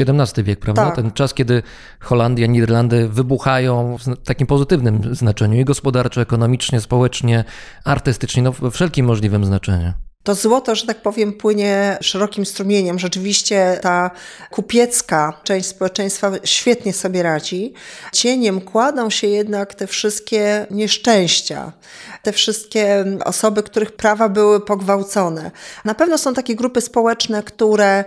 XVII wiek, prawda? Tak. Ten czas, kiedy Holandia, Niderlandy wybuchają w takim pozytywnym znaczeniu i gospodarczo, ekonomicznie, społecznie, artystycznie, no we wszelkim możliwym znaczeniu. To złoto, że tak powiem, płynie szerokim strumieniem. Rzeczywiście ta kupiecka część społeczeństwa świetnie sobie radzi. Cieniem kładą się jednak te wszystkie nieszczęścia, te wszystkie osoby, których prawa były pogwałcone. Na pewno są takie grupy społeczne, które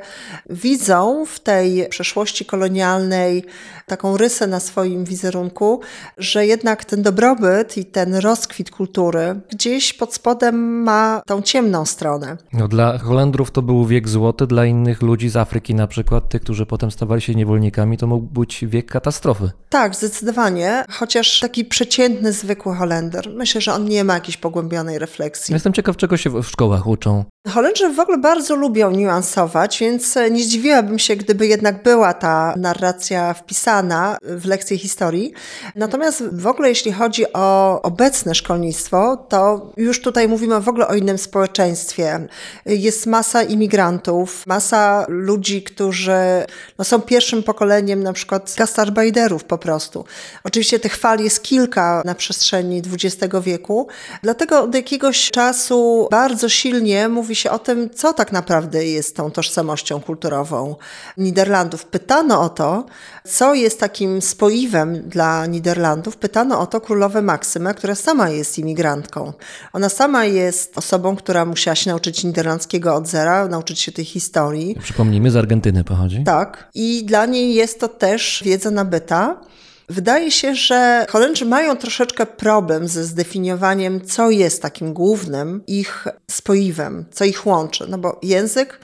widzą w tej przeszłości kolonialnej taką rysę na swoim wizerunku, że jednak ten dobrobyt i ten rozkwit kultury gdzieś pod spodem ma tą ciemną stronę. No, dla Holendrów to był wiek złoty, dla innych ludzi z Afryki na przykład, tych, którzy potem stawali się niewolnikami, to mógł być wiek katastrofy. Tak, zdecydowanie, chociaż taki przeciętny, zwykły Holender, myślę, że on nie ma jakiejś pogłębionej refleksji. Jestem ciekaw, czego się w szkołach uczą. Holendrzy w ogóle bardzo lubią niuansować, więc nie zdziwiłabym się, gdyby jednak była ta narracja wpisana w lekcje historii. Natomiast w ogóle jeśli chodzi o obecne szkolnictwo, to już tutaj mówimy w ogóle o innym społeczeństwie. Jest masa imigrantów, masa ludzi, którzy no, są pierwszym pokoleniem na przykład gastarbeiterów po prostu. Oczywiście tych fal jest kilka na przestrzeni XX wieku, dlatego od jakiegoś czasu bardzo silnie mówi się o tym, co tak naprawdę jest tą tożsamością kulturową Niderlandów. Pytano o to, co jest takim spoiwem dla Niderlandów. Pytano o to królowę Maksymę, która sama jest imigrantką. Ona sama jest osobą, która musiała się nauczyć niderlandzkiego od zera, nauczyć się tej historii. Przypomnijmy, z Argentyny pochodzi. Tak. I dla niej jest to też wiedza nabyta. Wydaje się, że Holendrzy mają troszeczkę problem ze zdefiniowaniem, co jest takim głównym ich spoiwem, co ich łączy. No bo język,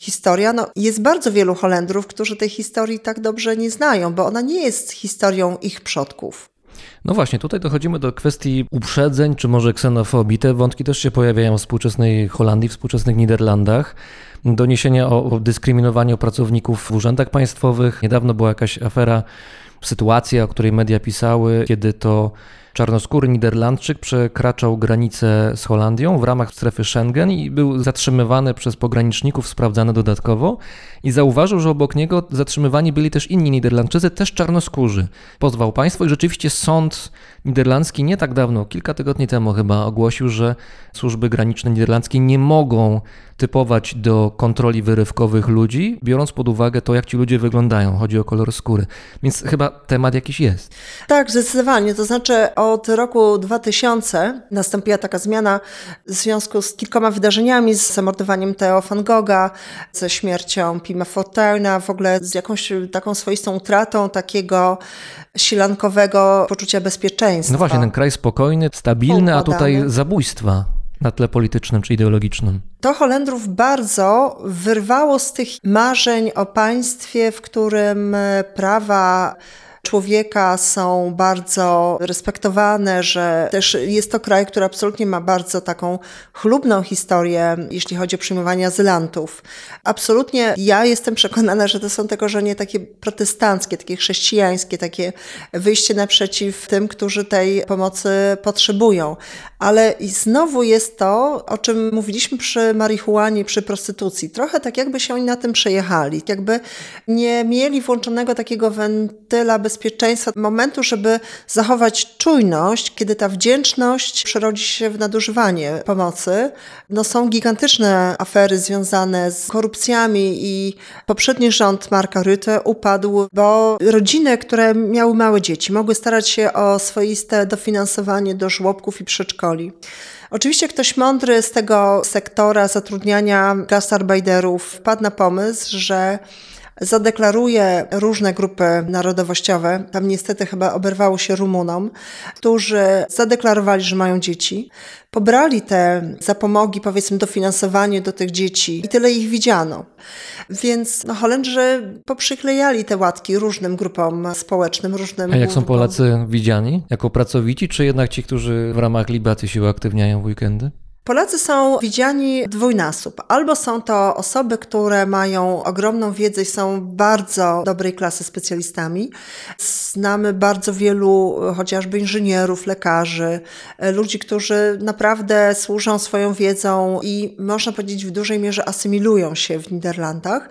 historia, no jest bardzo wielu Holendrów, którzy tej historii tak dobrze nie znają, bo ona nie jest historią ich przodków. No właśnie, tutaj dochodzimy do kwestii uprzedzeń, czy może ksenofobii. Te wątki też się pojawiają w współczesnej Holandii, w współczesnych Niderlandach. Doniesienia o, dyskryminowaniu pracowników w urzędach państwowych. Niedawno była jakaś afera, sytuacja, o której media pisały, kiedy to czarnoskóry Niderlandczyk przekraczał granicę z Holandią w ramach strefy Schengen i był zatrzymywany przez pograniczników, sprawdzany dodatkowo i zauważył, że obok niego zatrzymywani byli też inni Niderlandczycy, też czarnoskórzy. Pozwał państwo i rzeczywiście sąd niderlandzki nie tak dawno, kilka tygodni temu chyba, ogłosił, że służby graniczne niderlandzkie nie mogą typować do kontroli wyrywkowych ludzi, biorąc pod uwagę to, jak ci ludzie wyglądają. Chodzi o kolor skóry. Więc chyba temat jakiś jest. Tak, zdecydowanie. To znaczy od roku 2000 nastąpiła taka zmiana w związku z kilkoma wydarzeniami, z zamordowaniem Theo van Gogha, ze śmiercią Pima Fortuyn'a, w ogóle z jakąś taką swoistą utratą takiego silankowego poczucia bezpieczeństwa. No właśnie, ten kraj spokojny, stabilny, a tutaj zabójstwa na tle politycznym czy ideologicznym. To Holendrów bardzo wyrwało z tych marzeń o państwie, w którym e, prawa człowieka są bardzo respektowane, że też jest to kraj, który absolutnie ma bardzo taką chlubną historię, jeśli chodzi o przyjmowanie azylantów. Absolutnie ja jestem przekonana, że to są te korzenie takie protestanckie, takie chrześcijańskie, takie wyjście naprzeciw tym, którzy tej pomocy potrzebują. Ale znowu jest to, o czym mówiliśmy przy marihuanie, przy prostytucji. Trochę tak jakby się oni na tym przejechali, jakby nie mieli włączonego takiego wentyla bezpieczeństwa, momentu, żeby zachować czujność, kiedy ta wdzięczność przerodzi się w nadużywanie pomocy. No są gigantyczne afery związane z korupcjami i poprzedni rząd Marka Rutte upadł, bo rodziny, które miały małe dzieci, mogły starać się o swoiste dofinansowanie do żłobków i przedszkoli. Oczywiście ktoś mądry z tego sektora zatrudniania gastarbeiterów wpadł na pomysł, że zadeklaruje różne grupy narodowościowe, tam niestety chyba oberwało się Rumunom, którzy zadeklarowali, że mają dzieci, pobrali te zapomogi, powiedzmy dofinansowanie do tych dzieci i tyle ich widziano. Więc no, Holendrzy poprzyklejali te łatki różnym grupom społecznym, różnym A jak są. Polacy widziani? Jako pracowici, czy jednak ci, którzy w ramach libaty się uaktywniają w weekendy? Polacy są widziani dwójnasób. Albo są to osoby, które mają ogromną wiedzę i są bardzo dobrej klasy specjalistami. Znamy bardzo wielu chociażby inżynierów, lekarzy, ludzi, którzy naprawdę służą swoją wiedzą i można powiedzieć w dużej mierze asymilują się w Niderlandach.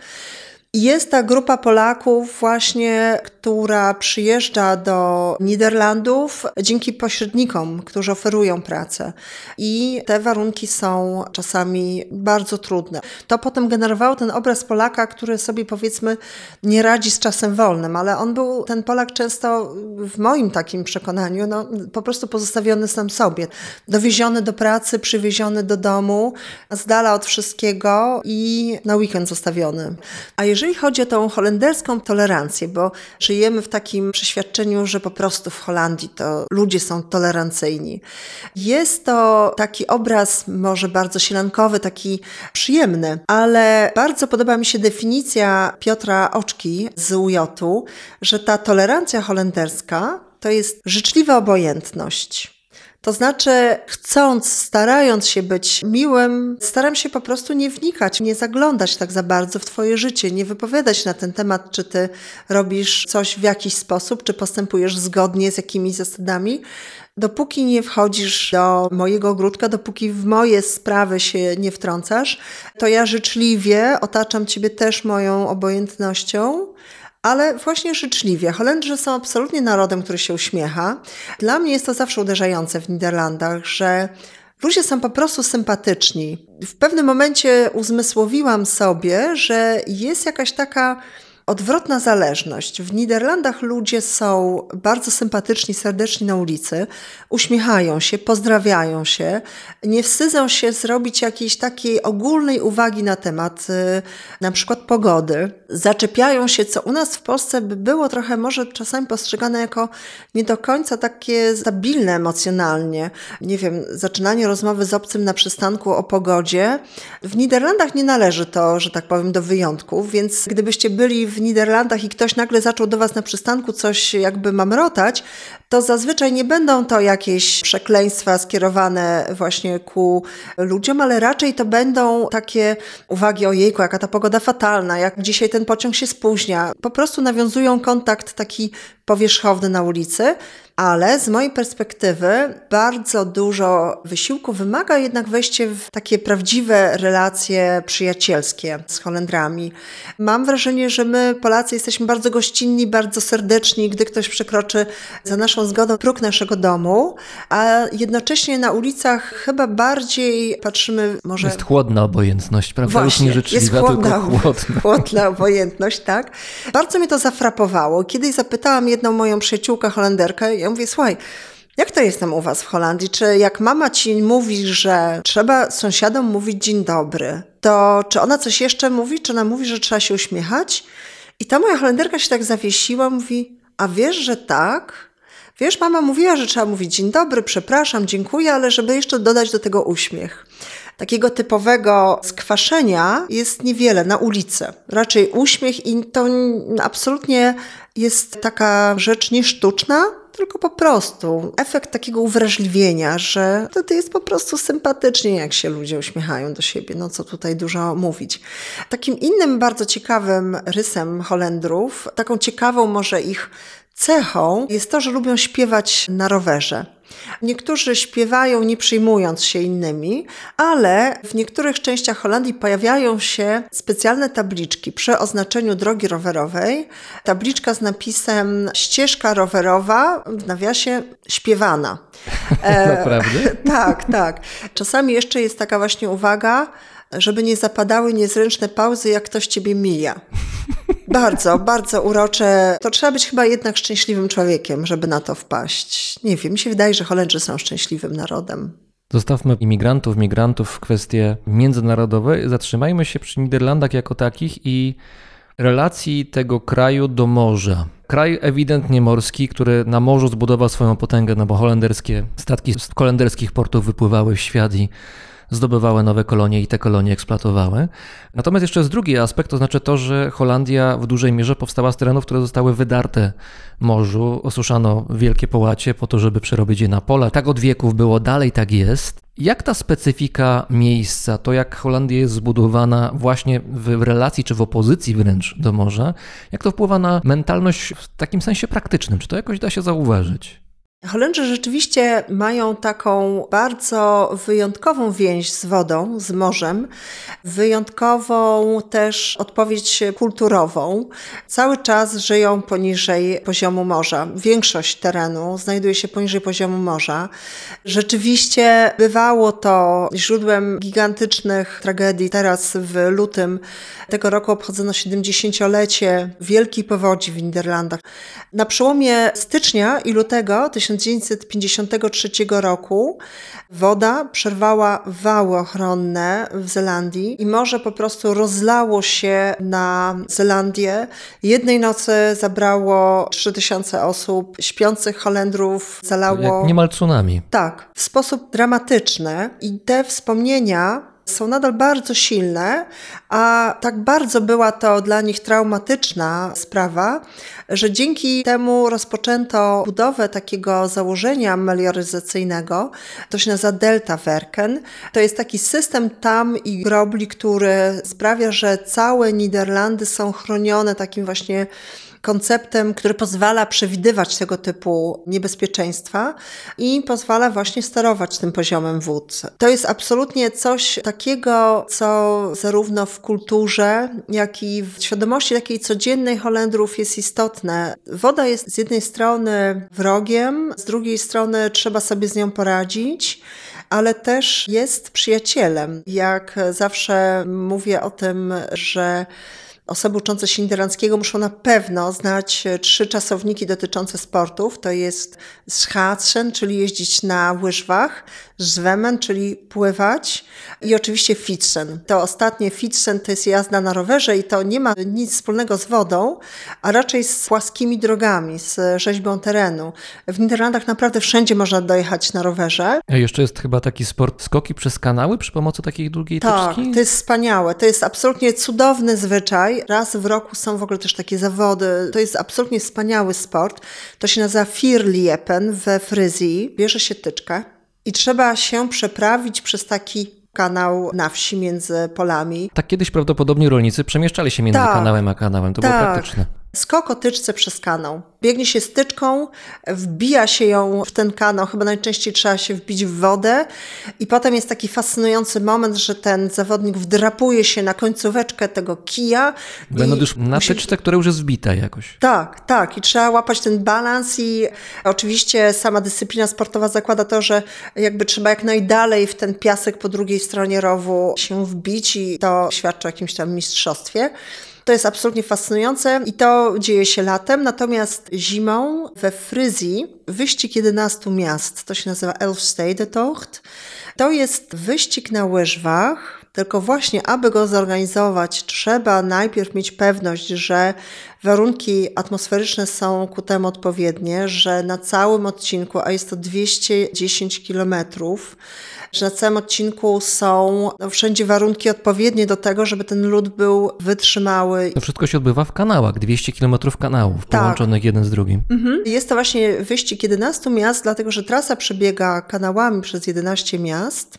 Jest ta grupa Polaków właśnie, która przyjeżdża do Niderlandów dzięki pośrednikom, którzy oferują pracę. I te warunki są czasami bardzo trudne. To potem generowało ten obraz Polaka, który sobie powiedzmy nie radzi z czasem wolnym, ale on był, ten Polak często w moim takim przekonaniu, no, po prostu pozostawiony sam sobie. Dowieziony do pracy, przywieziony do domu, z dala od wszystkiego i na weekend zostawiony. A jeżeli Jeżeli chodzi o tą holenderską tolerancję, bo żyjemy w takim przeświadczeniu, że po prostu w Holandii to ludzie są tolerancyjni. Jest to taki obraz może bardzo sielankowy, taki przyjemny, ale bardzo podoba mi się definicja Piotra Oczki z UJ-u, że ta tolerancja holenderska to jest życzliwa obojętność. To znaczy, chcąc, starając się być miłym, staram się po prostu nie wnikać, nie zaglądać tak za bardzo w Twoje życie, nie wypowiadać na ten temat, czy Ty robisz coś w jakiś sposób, czy postępujesz zgodnie z jakimiś zasadami. Dopóki nie wchodzisz do mojego ogródka, dopóki w moje sprawy się nie wtrącasz, to ja życzliwie otaczam Ciebie też moją obojętnością ale właśnie życzliwie. Holendrzy są absolutnie narodem, który się uśmiecha. Dla mnie jest to zawsze uderzające w Niderlandach, że ludzie są po prostu sympatyczni. W pewnym momencie uzmysłowiłam sobie, że jest jakaś taka odwrotna zależność. W Niderlandach ludzie są bardzo sympatyczni, serdeczni na ulicy, uśmiechają się, pozdrawiają się, nie wstydzą się zrobić jakiejś takiej ogólnej uwagi na temat y, na przykład pogody. Zaczepiają się, co u nas w Polsce by było trochę może czasami postrzegane jako nie do końca takie stabilne emocjonalnie. Nie wiem, zaczynanie rozmowy z obcym na przystanku o pogodzie. W Niderlandach nie należy to, że tak powiem, do wyjątków, więc gdybyście byli w Niderlandach i ktoś nagle zaczął do Was na przystanku coś jakby mamrotać, to zazwyczaj nie będą to jakieś przekleństwa skierowane właśnie ku ludziom, ale raczej to będą takie uwagi o jejku, jaka ta pogoda fatalna, jak dzisiaj ten pociąg się spóźnia. Po prostu nawiązują kontakt taki powierzchowny na ulicy, ale z mojej perspektywy bardzo dużo wysiłku wymaga jednak wejście w takie prawdziwe relacje przyjacielskie z Holendrami. Mam wrażenie, że my Polacy jesteśmy bardzo gościnni, bardzo serdeczni, gdy ktoś przekroczy za naszą zgodą próg naszego domu, a jednocześnie na ulicach chyba bardziej patrzymy może... Jest chłodna obojętność, prawda? Właśnie, Już nie życzliwa, tylko chłodna. Chłodna obojętność, tak. Bardzo mnie to zafrapowało. Kiedyś zapytałam jedną moją przyjaciółkę Holenderkę, ja mówię, słuchaj, jak to jest tam u was w Holandii? Czy jak mama ci mówi, że trzeba sąsiadom mówić dzień dobry, to czy ona coś jeszcze mówi? Czy ona mówi, że trzeba się uśmiechać? I ta moja Holenderka się tak zawiesiła, mówi, a wiesz, że tak? Wiesz, mama mówiła, że trzeba mówić dzień dobry, przepraszam, dziękuję, ale żeby jeszcze dodać do tego uśmiech. Takiego typowego skwaszenia jest niewiele na ulicy. Raczej uśmiech i to absolutnie jest taka rzecz nie sztuczna, tylko po prostu efekt takiego uwrażliwienia, że wtedy jest po prostu sympatycznie, jak się ludzie uśmiechają do siebie. No co tutaj dużo mówić. Takim innym bardzo ciekawym rysem Holendrów, taką ciekawą może ich cechą jest to, że lubią śpiewać na rowerze. Niektórzy śpiewają nie przyjmując się innymi, ale w niektórych częściach Holandii pojawiają się specjalne tabliczki przy oznaczeniu drogi rowerowej. Tabliczka z napisem ścieżka rowerowa, w nawiasie śpiewana. E, Naprawdę? tak, tak. Czasami jeszcze jest taka właśnie uwaga, żeby nie zapadały niezręczne pauzy, jak ktoś ciebie mija. Bardzo, bardzo urocze. To trzeba być chyba jednak szczęśliwym człowiekiem, żeby na to wpaść. Nie wiem, mi się wydaje, że Holendrzy są szczęśliwym narodem. Zostawmy imigrantów, migrantów w kwestie międzynarodowe. Zatrzymajmy się przy Niderlandach jako takich i relacji tego kraju do morza. Kraj ewidentnie morski, który na morzu zbudował swoją potęgę, no bo holenderskie statki z holenderskich portów wypływały w świat i zdobywały nowe kolonie i te kolonie eksploatowały. Natomiast jeszcze jest drugi aspekt, to znaczy to, że Holandia w dużej mierze powstała z terenów, które zostały wydarte morzu. Osuszano wielkie połacie po to, żeby przerobić je na pola. Tak od wieków było, dalej tak jest. Jak ta specyfika miejsca, to jak Holandia jest zbudowana właśnie w relacji czy w opozycji wręcz do morza, jak to wpływa na mentalność w takim sensie praktycznym? Czy to jakoś da się zauważyć? Holendrzy rzeczywiście mają taką bardzo wyjątkową więź z wodą, z morzem, wyjątkową też odpowiedź kulturową. Cały czas żyją poniżej poziomu morza. Większość terenu znajduje się poniżej poziomu morza. Rzeczywiście bywało to źródłem gigantycznych tragedii. Teraz w lutym tego roku obchodzono 70-lecie wielkiej powodzi w Niderlandach. Na przełomie stycznia i lutego 1953 roku woda przerwała wały ochronne w Zelandii i morze po prostu rozlało się na Zelandię. Jednej nocy zabrało 3000 osób, śpiących Holendrów zalało... Jak niemal tsunami. Tak, w sposób dramatyczny i te wspomnienia są nadal bardzo silne, a tak bardzo była to dla nich traumatyczna sprawa, że dzięki temu rozpoczęto budowę takiego założenia melioryzacyjnego, to się nazywa Delta Werken. To jest taki system tam i grobli, który sprawia, że całe Niderlandy są chronione takim właśnie konceptem, który pozwala przewidywać tego typu niebezpieczeństwa i pozwala właśnie sterować tym poziomem wód. To jest absolutnie coś takiego, co zarówno w kulturze, jak i w świadomości takiej codziennej Holendrów jest istotne. Woda jest z jednej strony wrogiem, z drugiej strony trzeba sobie z nią poradzić ale też jest przyjacielem. Jak zawsze mówię o tym, że Osoby uczące się niderlandzkiego muszą na pewno znać trzy czasowniki dotyczące sportów. To jest schaatsen, czyli jeździć na łyżwach, zwemmen, czyli pływać i oczywiście fietsen. To ostatnie fietsen to jest jazda na rowerze i to nie ma nic wspólnego z wodą, a raczej z płaskimi drogami, z rzeźbą terenu. W Niderlandach naprawdę wszędzie można dojechać na rowerze. A jeszcze jest chyba taki sport skoki przez kanały przy pomocy takiej długiej Tak, tyczki? to jest wspaniałe. To jest absolutnie cudowny zwyczaj. Raz w roku są w ogóle też takie zawody. To jest absolutnie wspaniały sport. To się nazywa Firliepen we Fryzji. Bierze się tyczkę i trzeba się przeprawić przez taki kanał na wsi między polami. Tak kiedyś prawdopodobnie rolnicy przemieszczali się między Tak. kanałem a kanałem. To było Tak. praktyczne. Skok o tyczce przez kanał. Biegnie się styczką, wbija się ją w ten kanał, chyba najczęściej trzeba się wbić w wodę i potem jest taki fascynujący moment, że ten zawodnik wdrapuje się na końcóweczkę tego kija. Będą i już na musi- tyczce, która już jest wbita jakoś. Tak, tak. I trzeba łapać ten balans i oczywiście sama dyscyplina sportowa zakłada to, że jakby trzeba jak najdalej w ten piasek po drugiej stronie rowu się wbić i to świadczy o jakimś tam mistrzostwie. To jest absolutnie fascynujące i to dzieje się latem, natomiast zimą we Fryzji wyścig 11 miast, to się nazywa Elfstedentocht, to jest wyścig na łyżwach, tylko właśnie, aby go zorganizować, trzeba najpierw mieć pewność, że warunki atmosferyczne są ku temu odpowiednie, że na całym odcinku, a jest to 210 kilometrów, że na całym odcinku są no, wszędzie warunki odpowiednie do tego, żeby ten lód był wytrzymały. To wszystko się odbywa w kanałach, 200 km kanałów Tak. połączonych jeden z drugim. Mhm. Jest to właśnie wyścig 11 miast, dlatego że trasa przebiega kanałami przez 11 miast,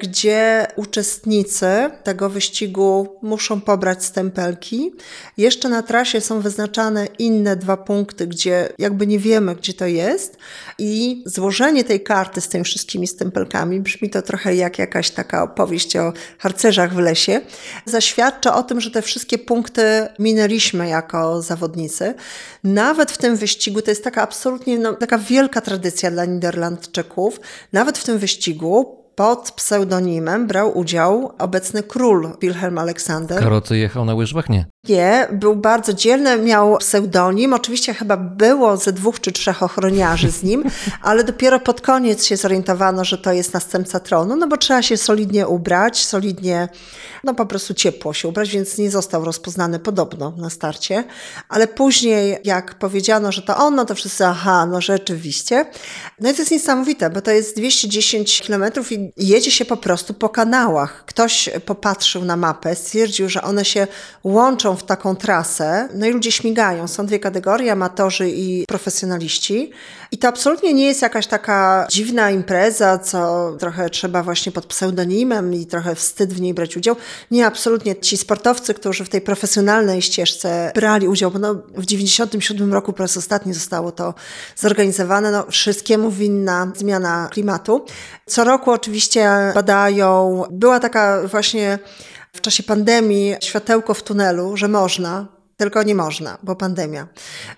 gdzie uczestnicy tego wyścigu muszą pobrać stempelki. Jeszcze na trasie są wyznaczane inne dwa punkty, gdzie jakby nie wiemy, gdzie to jest. I złożenie tej karty z tymi wszystkimi stempelkami, brzmi to trochę jak jakaś taka opowieść o harcerzach w lesie, zaświadcza o tym, że te wszystkie punkty minęliśmy jako zawodnicy. Nawet w tym wyścigu, to jest taka absolutnie no, taka wielka tradycja dla Niderlandczyków, nawet w tym wyścigu pod pseudonimem brał udział obecny król Wilhelm Aleksander. Karocy jechał na łyżwach? Nie. Nie, był bardzo dzielny, miał pseudonim. Oczywiście chyba było ze dwóch czy trzech ochroniarzy z nim, ale dopiero pod koniec się zorientowano, że to jest następca tronu, no bo trzeba się solidnie ubrać, solidnie, no po prostu ciepło się ubrać, więc nie został rozpoznany podobno na starcie. Ale później, jak powiedziano, że to on, no to wszyscy, aha, no rzeczywiście. No i to jest niesamowite, bo to jest 210 kilometrów i jedzie się po prostu po kanałach. Ktoś popatrzył na mapę, stwierdził, że one się łączą w taką trasę, no i ludzie śmigają. Są dwie kategorie, amatorzy i profesjonaliści. I to absolutnie nie jest jakaś taka dziwna impreza, co trochę trzeba właśnie pod pseudonimem i trochę wstyd w niej brać udział. Nie, absolutnie. Ci sportowcy, którzy w tej profesjonalnej ścieżce brali udział, bo no, w 97 roku po raz ostatni zostało to zorganizowane, no wszystkiemu winna zmiana klimatu. Co roku oczywiście badają, była taka właśnie w czasie pandemii światełko w tunelu, że można, tylko nie można, bo pandemia.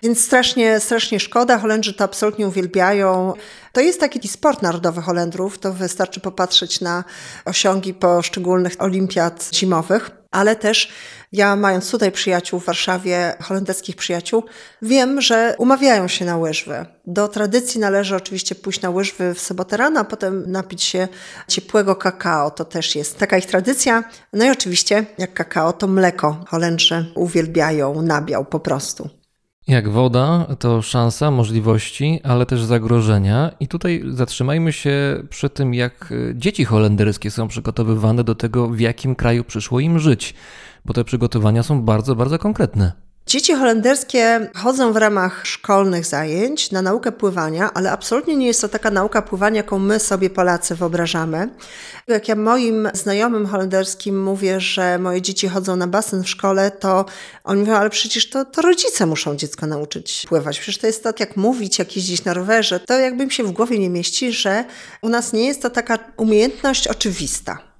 Więc strasznie, strasznie szkoda. Holendrzy to absolutnie uwielbiają. To jest taki sport narodowy Holendrów. To wystarczy popatrzeć na osiągi poszczególnych olimpiad zimowych. Ale też ja mając tutaj przyjaciół w Warszawie, holenderskich przyjaciół, wiem, że umawiają się na łyżwy. Do tradycji należy oczywiście pójść na łyżwy w sobotę rano, a potem napić się ciepłego kakao. To też jest taka ich tradycja. No i oczywiście, jak kakao, to mleko. Holendrzy uwielbiają nabiał po prostu. Jak woda, to szansa, możliwości, ale też zagrożenia. I tutaj zatrzymajmy się przy tym, jak e, dzieci holenderskie są przygotowywane do tego, w jakim kraju przyszło im żyć, bo te przygotowania są bardzo, bardzo konkretne. Dzieci holenderskie chodzą w ramach szkolnych zajęć na naukę pływania, ale absolutnie nie jest to taka nauka pływania, jaką my sobie Polacy wyobrażamy. Jak ja moim znajomym holenderskim mówię, że moje dzieci chodzą na basen w szkole, to oni mówią, ale przecież to, to rodzice muszą dziecko nauczyć pływać. Przecież to jest tak jak mówić, jak jeździć na rowerze. To jakby mi się w głowie nie mieści, że u nas nie jest to taka umiejętność oczywista.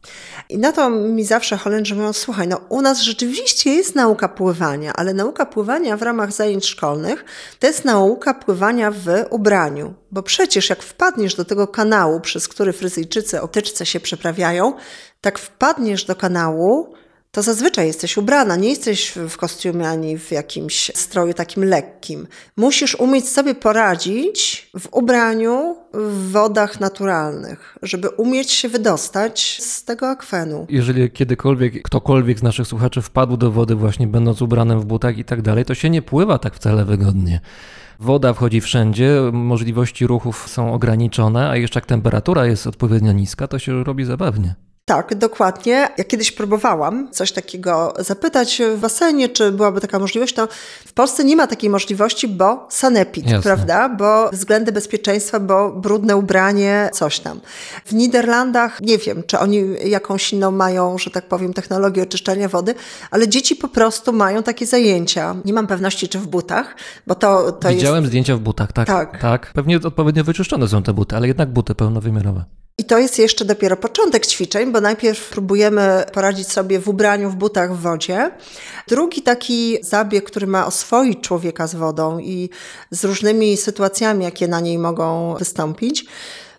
I na to mi zawsze Holendrzy mówią, słuchaj, no u nas rzeczywiście jest nauka pływania, ale nauka pływania w ramach zajęć szkolnych to jest nauka pływania w ubraniu. Bo przecież jak wpadniesz do tego kanału, przez który Fryzyjczycy o tyczce się przeprawiają, tak wpadniesz do kanału, to zazwyczaj jesteś ubrana, nie jesteś w kostiumie ani w jakimś stroju takim lekkim. Musisz umieć sobie poradzić w ubraniu w wodach naturalnych, żeby umieć się wydostać z tego akwenu. Jeżeli kiedykolwiek ktokolwiek z naszych słuchaczy wpadł do wody, właśnie będąc ubranym w butach i tak dalej, to się nie pływa tak wcale wygodnie. Woda wchodzi wszędzie, możliwości ruchów są ograniczone, a jeszcze jak temperatura jest odpowiednio niska, to się robi zabawnie. Tak, dokładnie. Ja kiedyś próbowałam coś takiego zapytać w basenie, czy byłaby taka możliwość. To w Polsce nie ma takiej możliwości, bo sanepid, Jasne. prawda? Bo względy bezpieczeństwa, bo brudne ubranie, coś tam. W Niderlandach nie wiem, czy oni jakąś inną mają, że tak powiem, technologię oczyszczania wody, ale dzieci po prostu mają takie zajęcia. Nie mam pewności, czy w butach, bo to, to jest. Widziałem zdjęcia w butach, tak, Tak. tak. Pewnie odpowiednio wyczyszczone są te buty, ale jednak buty pełnowymiarowe. I to jest jeszcze dopiero początek ćwiczeń, bo najpierw próbujemy poradzić sobie w ubraniu, w butach w wodzie. Drugi taki zabieg, który ma oswoić człowieka z wodą i z różnymi sytuacjami, jakie na niej mogą wystąpić,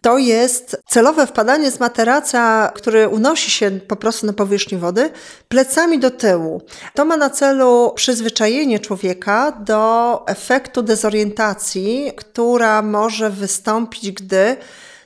to jest celowe wpadanie z materaca, który unosi się po prostu na powierzchni wody, plecami do tyłu. To ma na celu przyzwyczajenie człowieka do efektu dezorientacji, która może wystąpić, gdy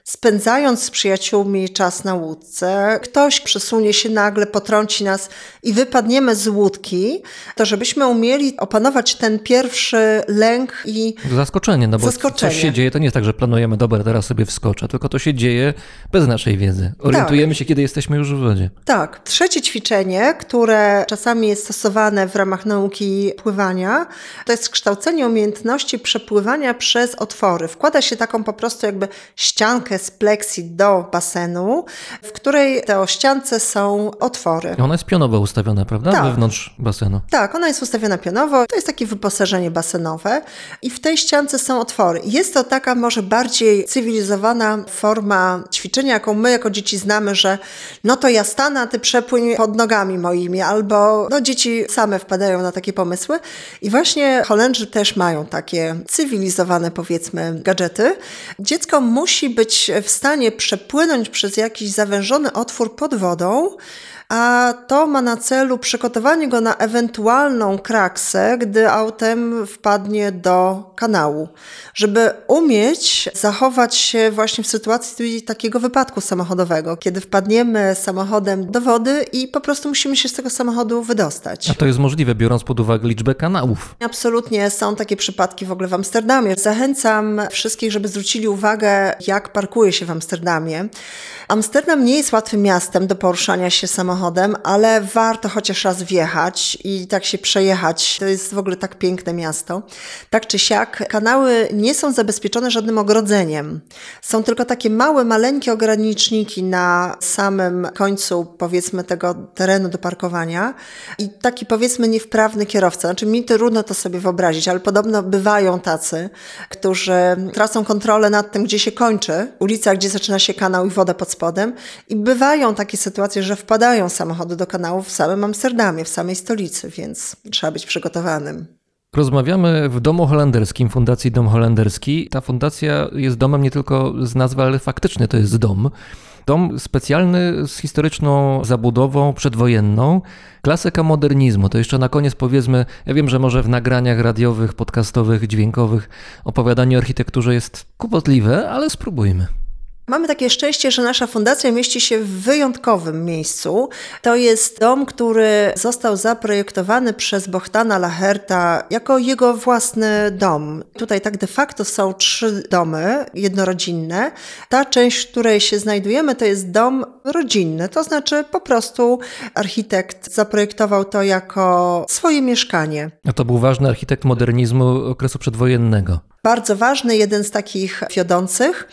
spędzając z przyjaciółmi czas na łódce, ktoś przesunie się nagle, potrąci nas i wypadniemy z łódki, to żebyśmy umieli opanować ten pierwszy lęk i Zaskoczenie, no bo Zaskoczenie. coś się dzieje, to nie jest tak, że planujemy, dobra, teraz sobie wskoczę, tylko to się dzieje bez naszej wiedzy. Orientujemy się, kiedy jesteśmy już w wodzie. Tak. Trzecie ćwiczenie, które czasami jest stosowane w ramach nauki pływania, to jest kształcenie umiejętności przepływania przez otwory. Wkłada się taką po prostu jakby ściankę z pleksi do basenu, w której te o ściance są otwory. I ona jest pionowo ustawiona, prawda? Tak. Wewnątrz basenu. Tak, ona jest ustawiona pionowo. To jest takie wyposażenie basenowe i w tej ściance są otwory. Jest to taka może bardziej cywilizowana forma ćwiczenia, jaką my jako dzieci znamy, że no to ja stanę, a ty przepłyń pod nogami moimi, albo no dzieci same wpadają na takie pomysły. I właśnie Holendrzy też mają takie cywilizowane powiedzmy gadżety. Dziecko musi być w stanie przepłynąć przez jakiś zawężony otwór pod wodą, a to ma na celu przygotowanie go na ewentualną kraksę, gdy autem wpadnie do kanału, żeby umieć zachować się właśnie w sytuacji takiego wypadku samochodowego, kiedy wpadniemy samochodem do wody i po prostu musimy się z tego samochodu wydostać. A to jest możliwe, biorąc pod uwagę liczbę kanałów. Absolutnie są takie przypadki w ogóle w Amsterdamie. Zachęcam wszystkich, żeby zwrócili uwagę, jak parkuje się w Amsterdamie. Amsterdam nie jest łatwym miastem do poruszania się samochodem, ale warto chociaż raz wjechać i tak się przejechać. To jest w ogóle tak piękne miasto. Tak czy siak, kanały nie są zabezpieczone żadnym ogrodzeniem. Są tylko takie małe, maleńkie ograniczniki na samym końcu, powiedzmy, tego terenu do parkowania i taki, powiedzmy, niewprawny kierowca. Znaczy, mi trudno to sobie wyobrazić, ale podobno bywają tacy, którzy tracą kontrolę nad tym, gdzie się kończy ulica, gdzie zaczyna się kanał i woda pod spodem. I bywają takie sytuacje, że wpadają samochody do kanału w samym Amsterdamie, w samej stolicy, więc trzeba być przygotowanym. Rozmawiamy w Domu Holenderskim, Fundacji Dom Holenderski. Ta fundacja jest domem nie tylko z nazwy, ale faktycznie to jest dom. Dom specjalny z historyczną zabudową przedwojenną, klasyka modernizmu. To jeszcze na koniec powiedzmy, ja wiem, że może w nagraniach radiowych, podcastowych, dźwiękowych opowiadanie o architekturze jest kłopotliwe, ale spróbujmy. Mamy takie szczęście, że nasza fundacja mieści się w wyjątkowym miejscu. To jest dom, który został zaprojektowany przez Bohtana Laherta jako jego własny dom. Tutaj tak de facto są trzy domy jednorodzinne. Ta część, w której się znajdujemy, to jest dom rodzinny, to znaczy po prostu architekt zaprojektował to jako swoje mieszkanie. A to był ważny architekt modernizmu okresu przedwojennego. Bardzo ważny, jeden z takich wiodących.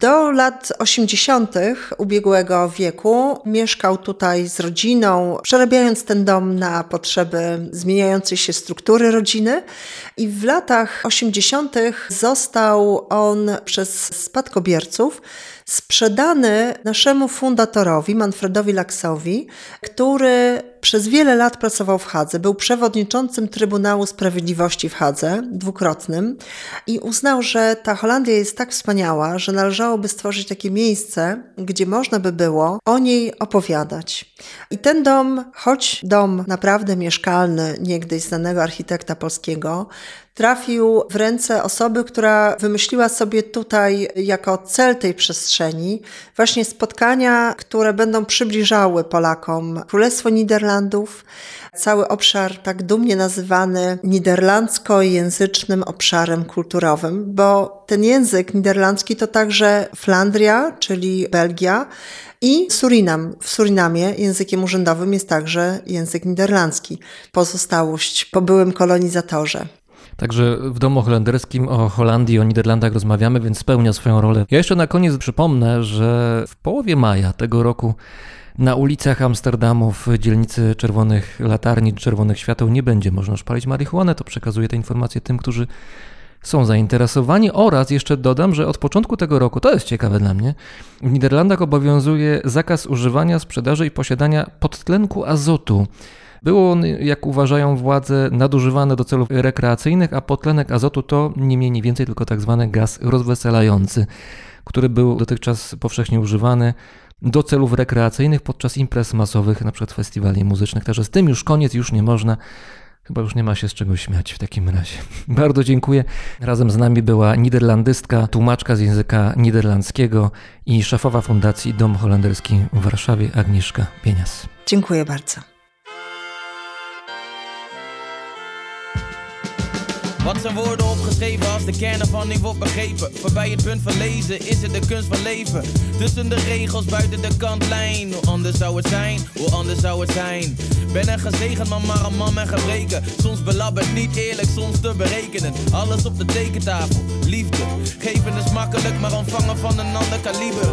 Do lat 80. ubiegłego wieku mieszkał tutaj z rodziną, przerabiając ten dom na potrzeby zmieniającej się struktury rodziny. I w latach 80. został on przez spadkobierców sprzedany naszemu fundatorowi, Manfredowi Laksowi, który przez wiele lat pracował w Hadze. Był przewodniczącym Trybunału Sprawiedliwości w Hadze, dwukrotnym, i uznał, że ta Holandia jest tak wspaniała, że należałoby stworzyć takie miejsce, gdzie można by było o niej opowiadać. I ten dom, choć dom naprawdę mieszkalny, niegdyś znanego architekta polskiego, trafił w ręce osoby, która wymyśliła sobie tutaj jako cel tej przestrzeni właśnie spotkania, które będą przybliżały Polakom Królestwo Niderlandów, cały obszar tak dumnie nazywany niderlandzkojęzycznym obszarem kulturowym, bo ten język niderlandzki to także Flandria, czyli Belgia, i Surinam. W Surinamie językiem urzędowym jest także język niderlandzki. Pozostałość po byłym kolonizatorze. Także w Domu Holenderskim o Holandii, o Niderlandach rozmawiamy, więc spełnia swoją rolę. Ja jeszcze na koniec przypomnę, że w połowie maja tego roku na ulicach Amsterdamu w dzielnicy Czerwonych Latarni, Czerwonych Świateł nie będzie można już palić marihuany. To przekazuję te informacje tym, którzy są zainteresowani oraz jeszcze dodam, że od początku tego roku, to jest ciekawe dla mnie, w Niderlandach obowiązuje zakaz używania, sprzedaży i posiadania podtlenku azotu. Był on, jak uważają władze, nadużywany do celów rekreacyjnych, a podtlenek azotu to nie mniej, nie więcej tylko tak zwany gaz rozweselający, który był dotychczas powszechnie używany do celów rekreacyjnych podczas imprez masowych, np. festiwali muzycznych. Także z tym już koniec, już nie można. Chyba już nie ma się z czego śmiać w takim razie. Bardzo dziękuję. Razem z nami była niderlandystka, tłumaczka z języka niderlandzkiego i szefowa Fundacji Dom Holenderski w Warszawie, Agnieszka Pienias. Dziękuję bardzo. Wat zijn woorden opgeschreven als de kern ervan niet wordt begrepen? Voorbij het punt van lezen is het de kunst van leven. Tussen de regels, buiten de kantlijn. Hoe anders zou het zijn? Hoe anders zou het zijn? Ben een gezegend man, maar een man met gebreken. Soms belabberd, niet eerlijk, soms te berekenen. Alles op de tekentafel, liefde. Geven is makkelijk, maar ontvangen van een ander kaliber.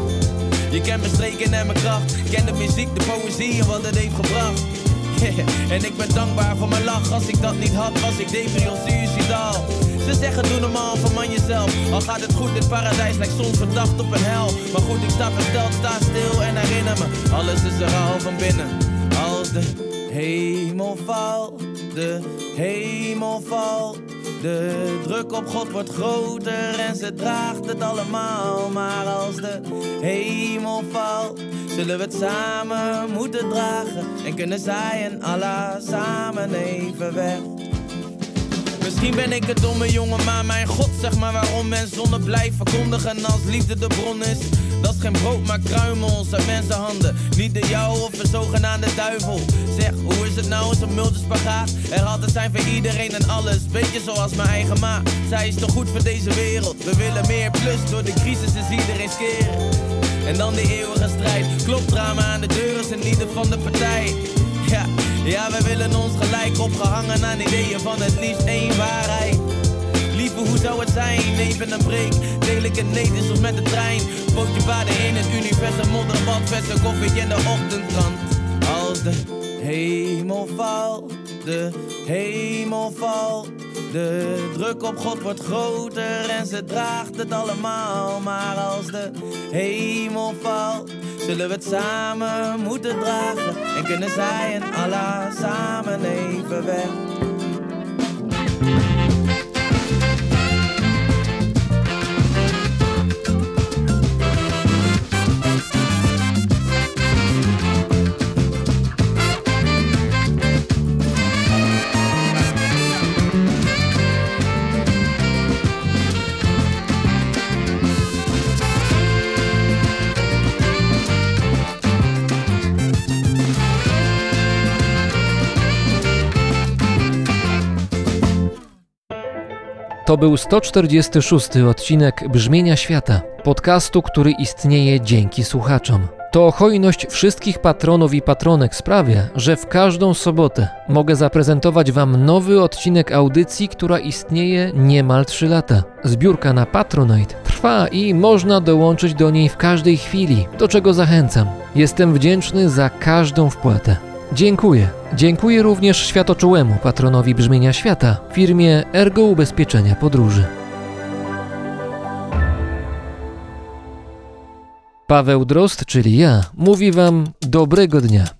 Je kent mijn streken en mijn kracht. Ken de muziek, de poëzie en wat het heeft gebracht. en ik ben dankbaar voor mijn lach. Als ik dat niet had, was ik depri of suicidaal. Ze zeggen doe normaal, verman jezelf. Al gaat het goed, dit paradijs lijkt soms verdacht op een hel. Maar goed, ik sta versteld, sta stil en herinner me. Alles is er al van binnen. Als de hemel valt, de hemel valt. De druk op God wordt groter en ze draagt het allemaal. Maar als de hemel valt, zullen we het samen moeten dragen. En kunnen zij en Allah samen even weg. Misschien ben ik het domme jongen, maar mijn god, zeg maar waarom men zonne blijft verkondigen als liefde de bron is. Dat is geen brood, maar kruimels uit mensenhanden. Niet de jou of een zogenaamde duivel. Zeg, hoe is het nou, zo'n multispagaat? Er altijd zijn voor iedereen en alles. Beetje zoals mijn eigen ma. Zij is toch goed voor deze wereld. We willen meer plus, door de crisis is iedereen skeren. En dan die eeuwige strijd. Klopt drama aan de deur is een van de partij. Ja, ja, wij willen ons gelijk opgehangen aan ideeën van het liefst één waarheid. Lieve, hoe zou het zijn? Even een break, deel ik het nee, soms met de trein. Pootje baden in het universum, modderbad, verse koffie in de ochtendkrant. Als de hemel valt, de hemel valt. De druk op God wordt groter en ze draagt het allemaal. Maar als de hemel valt, zullen we het samen moeten dragen. En kunnen zij en Allah samen even weg. To był 146 odcinek Brzmienia Świata, podcastu, który istnieje dzięki słuchaczom. To hojność wszystkich patronów i patronek sprawia, że w każdą sobotę mogę zaprezentować Wam nowy odcinek audycji, która istnieje niemal 3 lata. Zbiórka na Patronite trwa i można dołączyć do niej w każdej chwili, do czego zachęcam. Jestem wdzięczny za każdą wpłatę. Dziękuję. Dziękuję również światoczułemu patronowi Brzmienia Świata, firmie Ergo Ubezpieczenia Podróży. Paweł Drozd, czyli ja, mówi Wam dobrego dnia.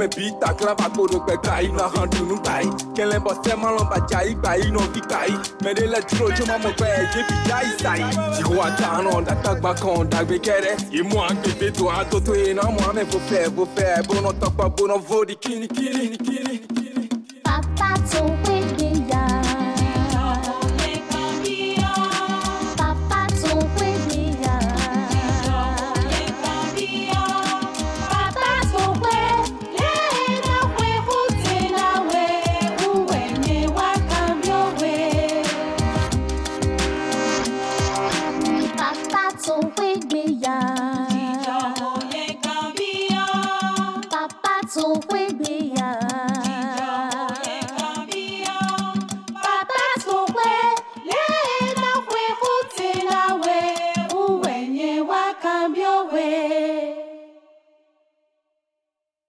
me bita grava koro pe kai na handu nu kai kele bo se ma lon ba jai no ki kai. Me de le tro jo ma pe je bi jai sai. Ti wa ta no da ta gba kon da gbe kere. I mo an gbe to a to to e na mo me fo fe fo fe bo no ta pa bo no vo di kini kini kini.